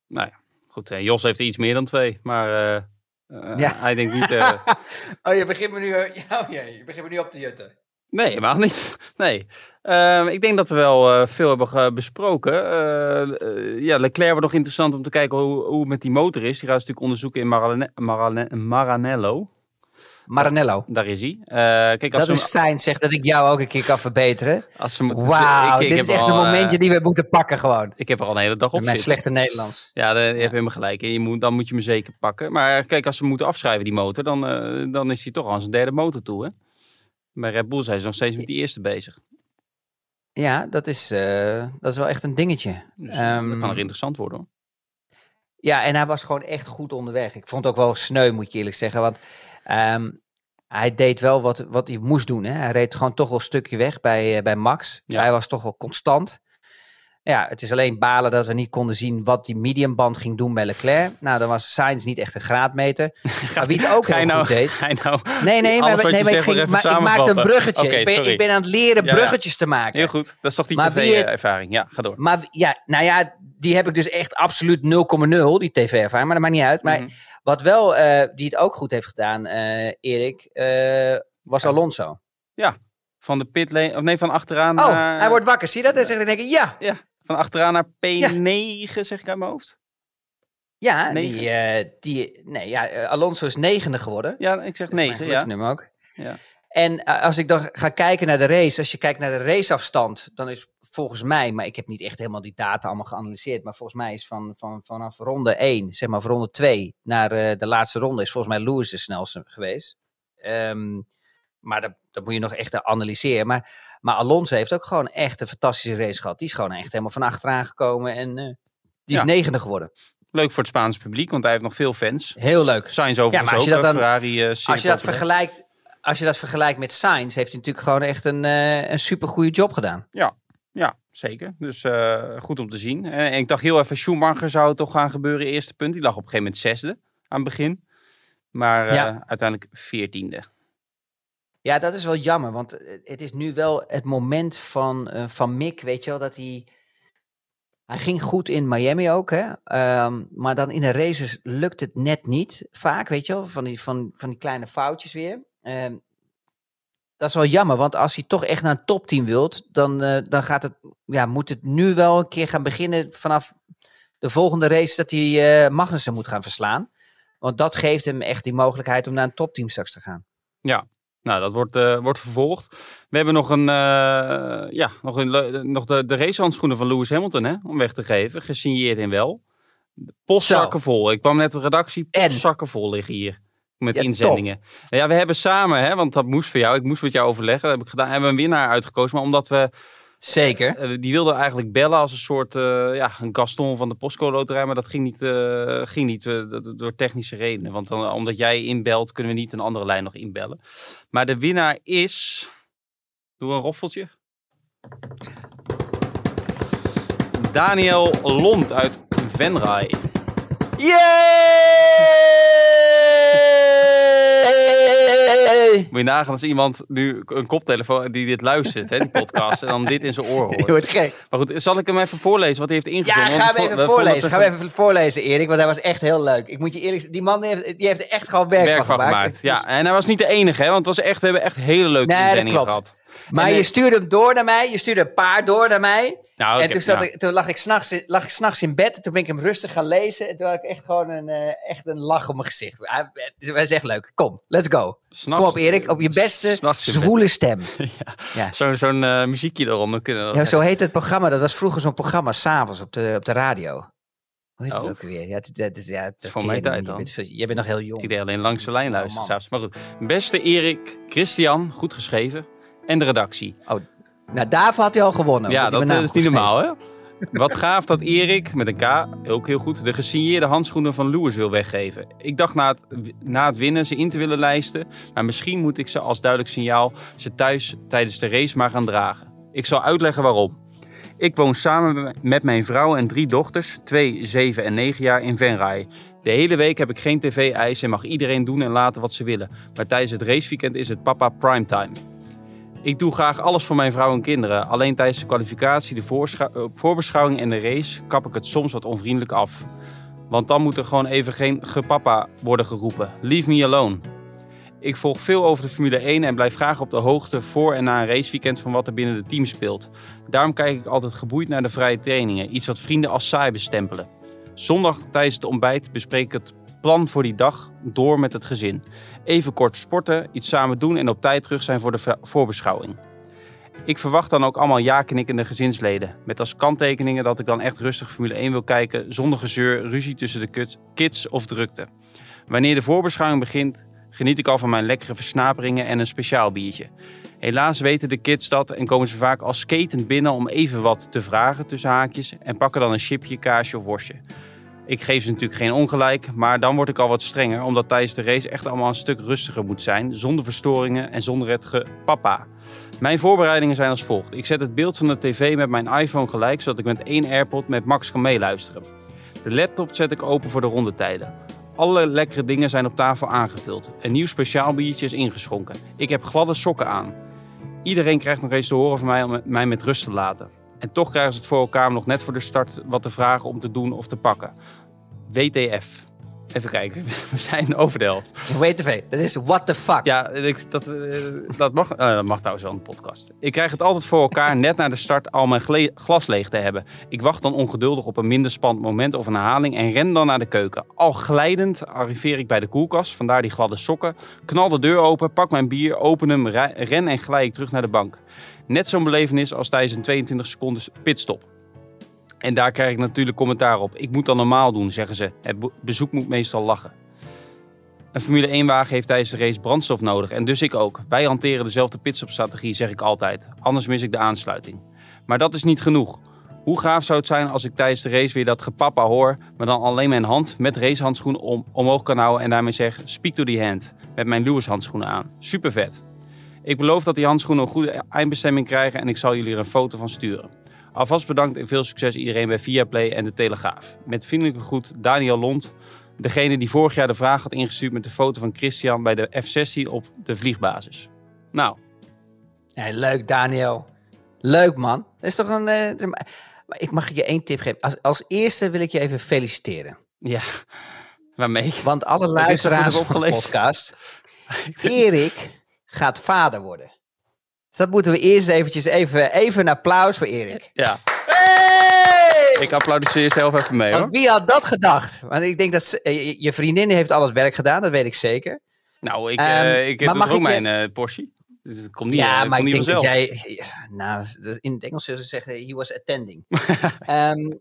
S4: Nou ja, goed. eh, Jos heeft er iets meer dan twee, maar eh,
S5: Ja.
S4: hij denkt niet...
S5: oh, je begint me nu, oh, je begint me nu op te jutten.
S4: Nee, helemaal niet. Nee. Ehm, ik denk dat we wel veel hebben besproken. Ja, Leclerc wordt nog interessant om te kijken hoe, hoe het met die motor is. Die gaat ze natuurlijk onderzoeken in Marane- Marane- Maranello.
S5: Maranello.
S4: Daar is hij. Eh, kijk, als
S5: Dat is fijn, zeg, dat ik jou ook een keer kan verbeteren.
S4: hem-
S5: Wauw, dit
S4: heb
S5: is echt
S4: al,
S5: een
S4: eh,
S5: momentje die we moeten pakken gewoon.
S4: Ik heb er al een hele dag op
S5: Met mijn slechte Nederlands.
S4: Ja, de- je hebt helemaal gelijk. Je moet, dan moet je me zeker pakken. Maar kijk, als ze moeten afschrijven die motor, dan, eh, dan is hij toch aan zijn derde motor toe. Hè? Bij Red Bull zijn ze nog steeds met die eerste bezig.
S5: Ja, dat is, dat is wel echt een dingetje.
S4: Dus
S5: Ehm,
S4: dat kan er interessant worden hoor.
S5: Ja, en hij was gewoon echt goed onderweg. Ik vond het ook wel sneu, moet je eerlijk zeggen. Want ehm, hij deed wel wat, wat hij moest doen. Hè? Hij reed gewoon toch wel een stukje weg bij, eh, bij Max.
S4: Ja.
S5: Hij was toch wel constant. Ja, het is alleen balen dat we niet konden zien wat die mediumband ging doen bij Leclerc. Nou, dan was Sainz niet echt een graadmeter. Maar wie het ook heel
S4: nou,
S5: goed deed.
S4: ga je nou
S5: Nee, nee, maar, nee, maar ik, ging, maar ik maakte een bruggetje. Ik, ben,
S4: sorry.
S5: ik ben aan het leren
S4: Ja, ja.
S5: bruggetjes te maken.
S4: Heel goed, dat is toch die tv-ervaring. Ja, ga door.
S5: Maar ja, nou ja, die heb ik dus echt absoluut 0,0, die tv-ervaring. Maar dat maakt niet uit. Maar
S4: Mhm.
S5: Wat wel, eh, die het ook goed heeft gedaan, eh, Erik, eh, was Alonso.
S4: Van de pitlane, of nee, van achteraan
S5: Oh,
S4: naar...
S5: hij wordt wakker. Zie je dat? Dan zegt hij, denk ik, ja.
S4: Van achteraan naar P9, zeg ik uit mijn hoofd.
S5: Ja,
S4: Negen.
S5: die, die, nee, ja, Alonso is negende geworden.
S4: Ja, ik zeg
S5: Dat is
S4: 9,
S5: mijn
S4: ja.
S5: geluksnummer ook.
S4: Ja.
S5: En als ik dan ga kijken naar de race, als je kijkt naar de raceafstand, dan is volgens mij, maar ik heb niet echt helemaal die data allemaal geanalyseerd, maar volgens mij is van, van, vanaf ronde 1, zeg maar van ronde 2 naar eh, de laatste ronde, is volgens mij Lewis de snelste geweest. Ehm, maar dat, dat moet je nog echt analyseren. Maar, maar Alonso heeft ook gewoon echt een fantastische race gehad. Die is gewoon echt helemaal van achteraan gekomen en eh, die is
S4: Ja.
S5: negende geworden.
S4: Leuk voor het Spaanse publiek, want hij heeft nog veel fans.
S5: Heel leuk.
S4: Sainz overigens
S5: maar als je dat dan-
S4: Ferrari eh,
S5: Als je dat vergelijkt, als je dat vergelijkt met Sainz, heeft hij natuurlijk gewoon echt een, eh een super goede job gedaan.
S4: Ja, zeker. Dus eh, goed om te zien. Eh, en ik dacht heel even, Schumacher zou het toch gaan gebeuren, eerste punt. Die lag op een gegeven moment zesde aan het begin. Maar eh,
S5: Ja.
S4: uiteindelijk veertiende.
S5: Ja, dat is wel jammer, want het is nu wel het moment van, van Mick, weet je wel, dat hij... Hij ging goed in Miami ook, hè? Ehm, maar dan in de races lukt het net niet. Vaak, weet je wel, van die, van, van die kleine foutjes weer. Ehm, dat is wel jammer, want als hij toch echt naar een topteam wilt, dan, eh, dan gaat het, ja, moet het nu wel een keer gaan beginnen vanaf de volgende race dat hij eh Magnussen moet gaan verslaan. Want dat geeft hem echt die mogelijkheid om naar een topteam straks te gaan.
S4: Nou, dat wordt, eh, wordt vervolgd. We hebben nog, een, eh, ja, nog, een, nog de, de racehandschoenen van Lewis Hamilton hè, om weg te geven. Gesigneerd in wel. Postzakken vol. Ik kwam net de redactie.
S5: En?
S4: Postzakken vol liggen hier. Met
S5: Ja,
S4: inzendingen. Ja, we hebben samen, hè, want dat moest voor jou. Ik moest met jou overleggen. Dat heb ik gedaan. Hebben we een winnaar uitgekozen. Maar omdat we
S5: Zeker.
S4: Eh, die wilde eigenlijk bellen als een soort eh, ja, een Gaston van de Postco Loterij, maar dat ging niet, eh, ging niet eh, do- do- door technische redenen. Want dan, omdat jij inbelt, kunnen we niet een andere lijn nog inbellen. Maar de winnaar is. Doe een roffeltje. Daniel Lond uit Venray.
S5: Yay!
S4: Moet je nagaan als iemand nu een koptelefoon die dit luistert, hè, die podcast, en dan dit in zijn oor
S5: Je
S4: hoort.
S5: wordt gek.
S4: Maar goed, zal ik hem even voorlezen wat hij heeft
S5: Ja,
S4: ingezonden?
S5: ga
S4: Want
S5: hem even voorlezen. Ga hem even voorlezen, Erik, want hij was echt heel leuk. Ik moet je eerlijk zeggen, die man die heeft, die heeft er echt gewoon werk,
S4: werk
S5: van gemaakt.
S4: Ja, en hij was niet de enige, hè, want het was echt, we hebben echt hele leuke
S5: Nee,
S4: inzendingen
S5: klopt.
S4: gehad.
S5: Maar
S4: En,
S5: je
S4: eh,
S5: stuurde hem door naar mij, je stuurde een paar door naar mij.
S4: Nou,
S5: en toen, zat
S4: nou,
S5: ik, toen lag ik s'nachts in, lag ik 's in bed. En toen ben ik hem rustig gaan lezen. En toen had ik echt gewoon een, eh, echt een lach op mijn gezicht. Hij, hij is echt leuk. Kom, let's go.
S4: s'nachts-
S5: Kom op, Erik. Op je beste zwoele stem.
S4: Zo'n zo'n eh, muziekje eronder kunnen
S5: Ja, zo heet het programma. Dat was vroeger zo'n programma s'avonds op de, op de radio. Hoe heet het
S4: Oh.
S5: ook weer? Ja, het, het is, ja, dat
S4: mijn tijd dan.
S5: Je bent, nog heel jong.
S4: Ik deed alleen langs de lijn
S5: Oh,
S4: luisteren. s'avonds. maar goed, beste Erik, Christian, goed geschreven. En de redactie.
S5: Nou, daarvoor had hij al gewonnen.
S4: ja, dat eh, is niet normaal, hè? Wat gaaf dat Erik, met een K, ook heel goed, de gesigneerde handschoenen van Lewis wil weggeven. Ik dacht na het, na het winnen ze in te willen lijsten, maar misschien moet ik ze als duidelijk signaal ze thuis tijdens de race maar gaan dragen. Ik zal uitleggen waarom. Ik woon samen met mijn vrouw en drie dochters, 2, 7 en 9 jaar, in Venray. De hele week heb ik geen tv-eisen en mag iedereen doen en laten wat ze willen. Maar tijdens het raceweekend is het papa primetime. Ik doe graag alles voor mijn vrouw en kinderen. Alleen tijdens de kwalificatie, de eh, voorbeschouwing en de race kap ik het soms wat onvriendelijk af. Want dan moet er gewoon even geen gepapa worden geroepen. Leave me alone. Ik volg veel over de Formule 1 en blijf graag op de hoogte voor en na een raceweekend van wat er binnen de team speelt. Daarom kijk ik altijd geboeid naar de vrije trainingen, iets wat vrienden als saai bestempelen. Zondag tijdens het ontbijt bespreek ik het plan voor die dag door met het gezin. Even kort sporten, iets samen doen en op tijd terug zijn voor de voorbeschouwing. Ik verwacht dan ook allemaal ja-knikkende gezinsleden. Met als kanttekeningen dat ik dan echt rustig Formule 1 wil kijken, zonder gezeur, ruzie tussen de kids of drukte. Wanneer de voorbeschouwing begint, geniet ik al van mijn lekkere versnaperingen en een speciaal biertje. Helaas weten de kids dat en komen ze vaak als skatend binnen om even wat te vragen tussen haakjes en pakken dan een chipje, kaasje of worstje. Ik geef ze natuurlijk geen ongelijk, maar dan word ik al wat strenger, omdat tijdens de race echt allemaal een stuk rustiger moet zijn, zonder verstoringen en zonder het gepapa. Mijn voorbereidingen zijn als volgt. Ik zet het beeld van de tv met mijn iPhone gelijk, zodat ik met één AirPod met Max kan meeluisteren. De laptop zet ik open voor de rondetijden. Alle lekkere dingen zijn op tafel aangevuld. Een nieuw speciaal biertje is ingeschonken. Ik heb gladde sokken aan. Iedereen krijgt nog eens te horen van mij om mij met rust te laten. En toch krijgen ze het voor elkaar om nog net voor de start wat te vragen om te doen of te pakken. WTF. Even kijken, we zijn over de helft.
S5: WTV, dat is what the fuck.
S4: Ja, ik- dat, eh, dat, mag, eh, dat mag trouwens wel een podcast. Ik krijg het altijd voor elkaar net na de start al mijn glas leeg te hebben. Ik wacht dan ongeduldig op een minder spannend moment of een herhaling en ren dan naar de keuken. Al glijdend arriveer ik bij de koelkast, vandaar die gladde sokken. Knal de deur open, pak mijn bier, open hem, ren en glij ik terug naar de bank. Net zo'n belevenis als tijdens een 22 seconden pitstop. En daar krijg ik natuurlijk commentaar op. Ik moet dan normaal doen, zeggen ze. Het be- bezoek moet meestal lachen. Een Formule 1-wagen heeft tijdens de race brandstof nodig en dus ik ook. Wij hanteren dezelfde pitstopstrategie, zeg ik altijd. Anders mis ik de aansluiting. Maar dat is niet genoeg. Hoe gaaf zou het zijn als ik tijdens de race weer dat gepappa hoor, maar dan alleen mijn hand met racehandschoenen om, omhoog kan houden en daarmee zeg: Speak to the hand. Met mijn Lewis handschoenen aan. Super vet. Ik beloof dat die handschoenen een goede eindbestemming krijgen en ik zal jullie er een foto van sturen. Alvast bedankt en veel succes iedereen bij Viaplay en de Telegraaf. Met vriendelijke groet Daniel Lont, degene die vorig jaar de vraag had ingestuurd met de foto van Christian bij de F-16 op de vliegbasis. Nou,
S5: Ja, leuk, Daniel. Leuk, man. Dat is toch een... eh, ik mag je één tip geven. Als, als eerste wil ik je even feliciteren.
S4: ja, waarmee?
S5: Want alle luisteraars van de podcast... Erik gaat vader worden. Dus dat moeten we eerst eventjes... Even, even een applaus voor Erik.
S4: Ja,
S5: Hey!
S4: ik applaudisseer zelf even mee hoor.
S5: Want wie had dat gedacht? Want ik denk dat ze- eh, je, vriendin heeft al het werk gedaan, dat weet ik zeker.
S4: Nou, ik, eh, ik heb dus
S5: mag
S4: ook mijn eh, Porsche. Dus het komt niet,
S5: ja, maar ik denk dat jij... Nou, in het Engels zullen ze zeggen, he was attending. Ehm,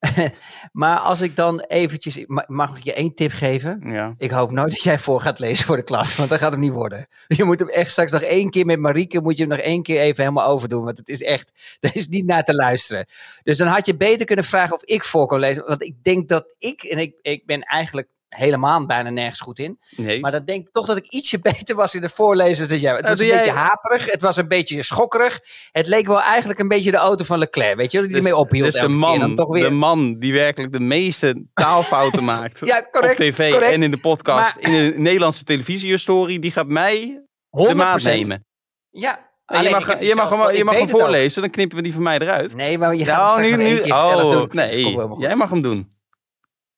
S5: maar als ik dan eventjes... ma- Mag ik je één tip geven?
S4: Ja.
S5: Ik hoop nooit dat jij voor gaat lezen voor de klas, want dat gaat hem niet worden. Je moet hem echt straks nog één keer met Marieke, moet je hem nog één keer even helemaal overdoen, want het is echt, dat is niet naar te luisteren. Dus dan had je beter kunnen vragen of ik voor kon lezen, want ik denk dat ik, en ik, ik ben eigenlijk helemaal bijna nergens goed in,
S4: Nee.
S5: maar dan denk ik toch dat ik ietsje beter was in het voorlezen dan jij. Het was een
S4: jij-
S5: beetje haperig, het was een beetje schokkerig, het leek wel eigenlijk een beetje de auto van Leclerc, weet je, die
S4: Dus-
S5: ermee ophield
S4: dus de man,
S5: toch weer.
S4: de man die werkelijk de meeste taalfouten maakt
S5: Ja, correct,
S4: op tv
S5: correct.
S4: en in de podcast,
S5: Maar-
S4: in de Nederlandse televisiehistorie, die gaat mij de maat
S5: 100%.
S4: nemen.
S5: Ja,
S4: je mag, je mag hem, je mag hem voorlezen, dan knippen we die van mij eruit.
S5: Nee, maar je gaat
S4: Nou,
S5: één keer gezellig
S4: oh,
S5: doen.
S4: Nee, jij mag hem doen.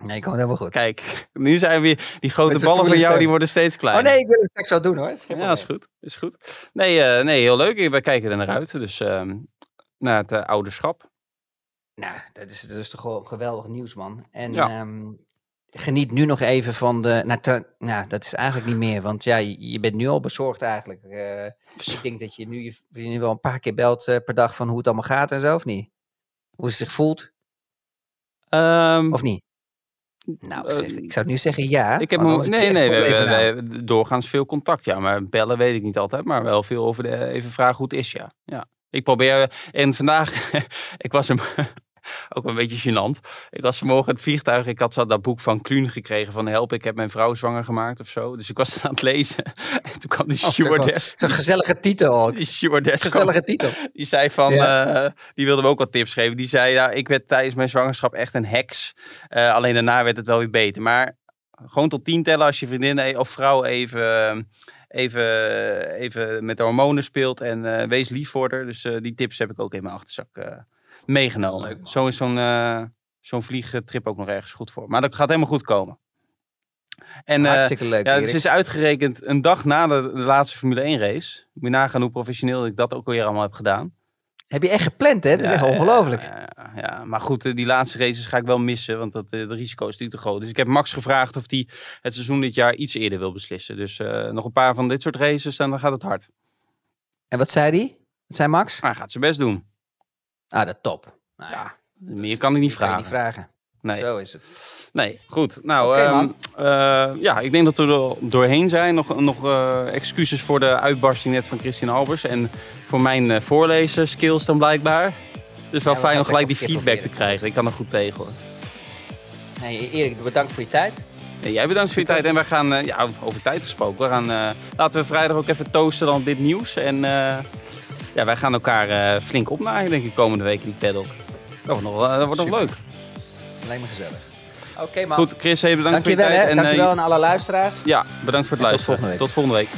S5: Nee, komt helemaal goed.
S4: Kijk, nu zijn we die grote ballen van jou, die worden steeds kleiner.
S5: Oh nee, ik wil het straks wel doen hoor.
S4: Ja, is goed. Is goed. Nee, eh, nee, heel leuk. We kijken er naar uit. Dus ehm, naar het eh, ouderschap.
S5: Nou, dat is, dat is toch geweldig nieuws, man. En
S4: Ja.
S5: ehm, geniet nu nog even van de... Nou, nou, dat is eigenlijk niet meer, want ja, je, je bent nu al bezorgd eigenlijk. Eh, ik denk dat je nu je vriendin wel een paar keer belt per dag van hoe het allemaal gaat en zo, of niet? Hoe ze zich voelt,
S4: Ehm,
S5: of niet? Nou, ik, zeg-
S4: eh,
S5: ik zou nu zeggen ja.
S4: ik heb hem, nee, nee, we, hebben doorgaans veel contact. Ja, maar bellen weet ik niet altijd. Maar wel veel over de, even vragen hoe het is. Ja, ja. Ik probeer, en vandaag, ik was hem ook een beetje gênant. Ik was vanmorgen het vliegtuig. Ik had zo dat boek van Kluun gekregen van help, ik heb mijn vrouw zwanger gemaakt of zo. Dus ik was aan het lezen. En toen kwam die
S5: Oh,
S4: stewardess.
S5: Zo'n gezellige titel ook.
S4: Die stewardess kwam-
S5: Gezellige titel.
S4: Die zei van, eh, die wilde me ook wat tips geven. Die zei, ja, ik werd tijdens mijn zwangerschap echt een heks. Eh, alleen daarna werd het wel weer beter. Maar gewoon tot tien tellen als je vriendin e- of vrouw even, even, even met de hormonen speelt. En eh, wees lief voor haar. Dus eh, die tips heb ik ook in mijn achterzak eh, meegenomen.
S5: Leuk.
S4: Zo is zo'n eh, zo'n vliegtrip ook nog ergens goed voor. Maar dat gaat helemaal goed komen. En, eh,
S5: Hartstikke leuk,
S4: ja,
S5: Erik.
S4: dus het is uitgerekend een dag na de, de laatste Formule 1 race. Moet je nagaan hoe professioneel ik dat ook alweer allemaal heb gedaan.
S5: Heb je echt gepland, hè? Dat is echt ongelooflijk.
S4: Ja, ja, ja. maar goed, eh, die laatste races ga ik wel missen, want dat, eh, de risico is natuurlijk te groot. Dus ik heb Max gevraagd of hij het seizoen dit jaar iets eerder wil beslissen. Dus eh, nog een paar van dit soort races, en dan gaat het hard.
S5: En wat zei die? Wat zei Max?
S4: Hij gaat zijn best doen.
S5: Ah, dat top. Nou, ja,
S4: Meer kan ik niet vragen.
S5: niet vragen.
S4: Nee.
S5: Zo is het.
S4: Nee, goed. Nou, ehm, eh, ja, ik denk dat we er doorheen zijn. Nog, nog eh, excuses voor de uitbarsting net van Christian Albers. En voor mijn eh, voorlezen skills dan blijkbaar. Dus wel
S5: we
S4: fijn om gelijk
S5: het
S4: die feedback te krijgen. Ik kan er goed tegen hoor.
S5: Hey, Erik, bedankt voor je tijd.
S4: Ja, jij bedankt voor je tijd. En wij gaan, ja, over tijd gesproken, we gaan, laten we vrijdag ook even toosten dan dit nieuws. En ja, wij gaan elkaar eh, flink opnaaien, denk ik, komende week in die paddock. Dat wordt nog, dat wordt nog leuk.
S5: Alleen maar gezellig. Oké man.
S4: Goed, Chris, even bedankt
S5: Dankjewel
S4: voor je
S5: hè.
S4: tijd. En, eh,
S5: Dankjewel aan alle luisteraars.
S4: ja, bedankt voor het
S5: En tot
S4: luisteren.
S5: volgende week.
S4: Tot volgende week.